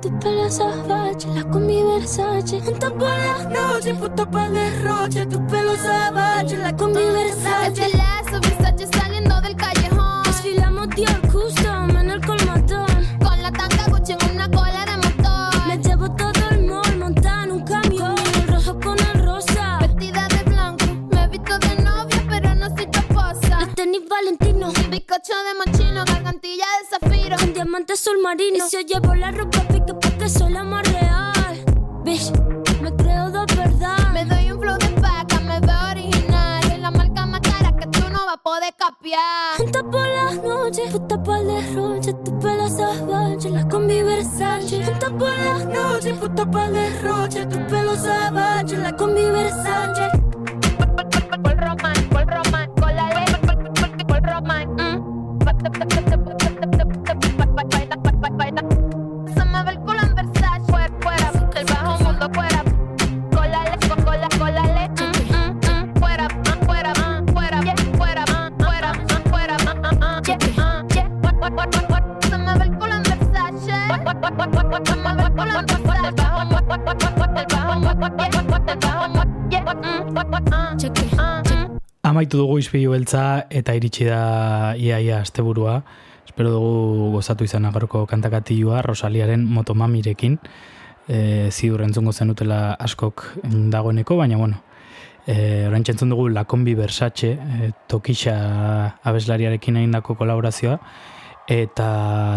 tu pelo salvaje, la combi Versace. Juntas por las noches, puta para derroche, tu pelo salvaje, la combi Versace. Estelazo, Versace saliendo del callejón. Desfilamos Dior Custom en el colmatón. Con la tanga Gucci en una cola de motor. Me llevo todo el mall montada en un camión. El rojo con el rosa. Vestida de blanco, me he visto de novia, pero no soy tu esposa. Los tenis Valentino. Bizcocho de mochino, gargantilla de zafiro. Con diamante azul marino. Y si yo llevo la ropa pique porque soy la más real. Bitch, me creo de verdad. Me doy un flow de paca, me veo original. Es la marca más cara que tú no vas a poder capiar. Juntas por las noches, puta para derroche, tu pelo salvaje, la combi Versace. Juntas por las noches, puta para derroche, tu pelo salvaje, la combi Versace. Cual román, cual román, con la ley, cual román. Se Amaitu dugu izpilu beltza eta iritsi da iaia asteburua. Espero dugu gozatu izan agarroko kantakatilua Rosaliaren motomamirekin. E, ziur entzungo zenutela askok dagoeneko, baina bueno, e, orain entzun dugu Lakombi Versace, e, Tokisha abeslariarekin egindako kolaborazioa, eta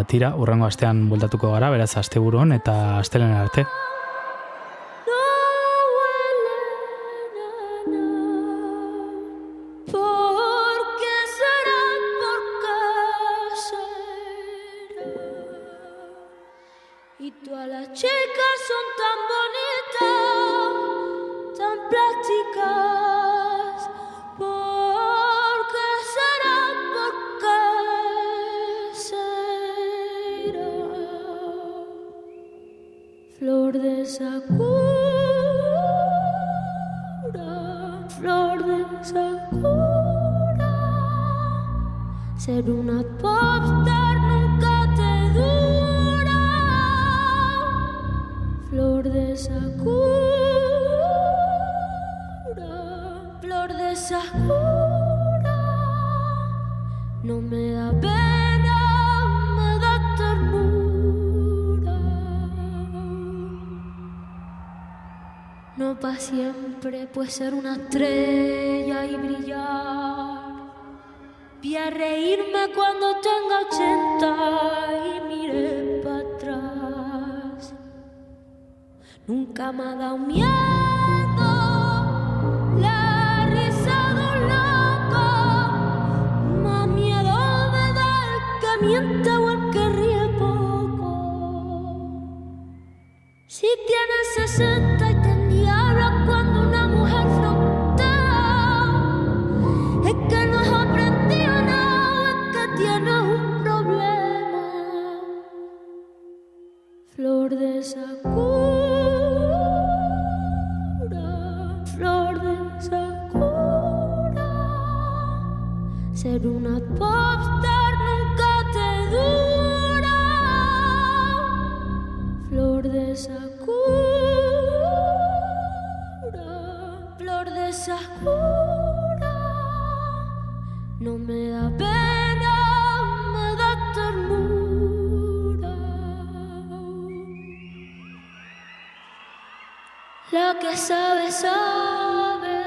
tira, urrengo astean bueltatuko gara, beraz asteburuan eta astelen arte. Ser una estrella y brillar. Vi a reírme cuando tenga ochenta y miré para atrás. Nunca me ha dado miedo la risa de un loco. Más miedo me da el que miente o el que ríe poco. Si tienes 60 No me da pena, La que sabe, sabe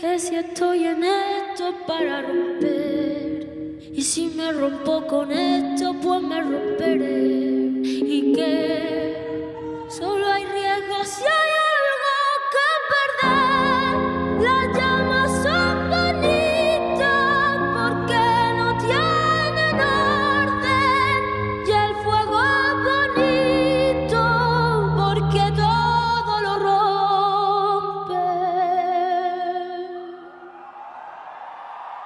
que si estoy en esto es para romper. Y si me rompo con esto, pues me romperé. Y que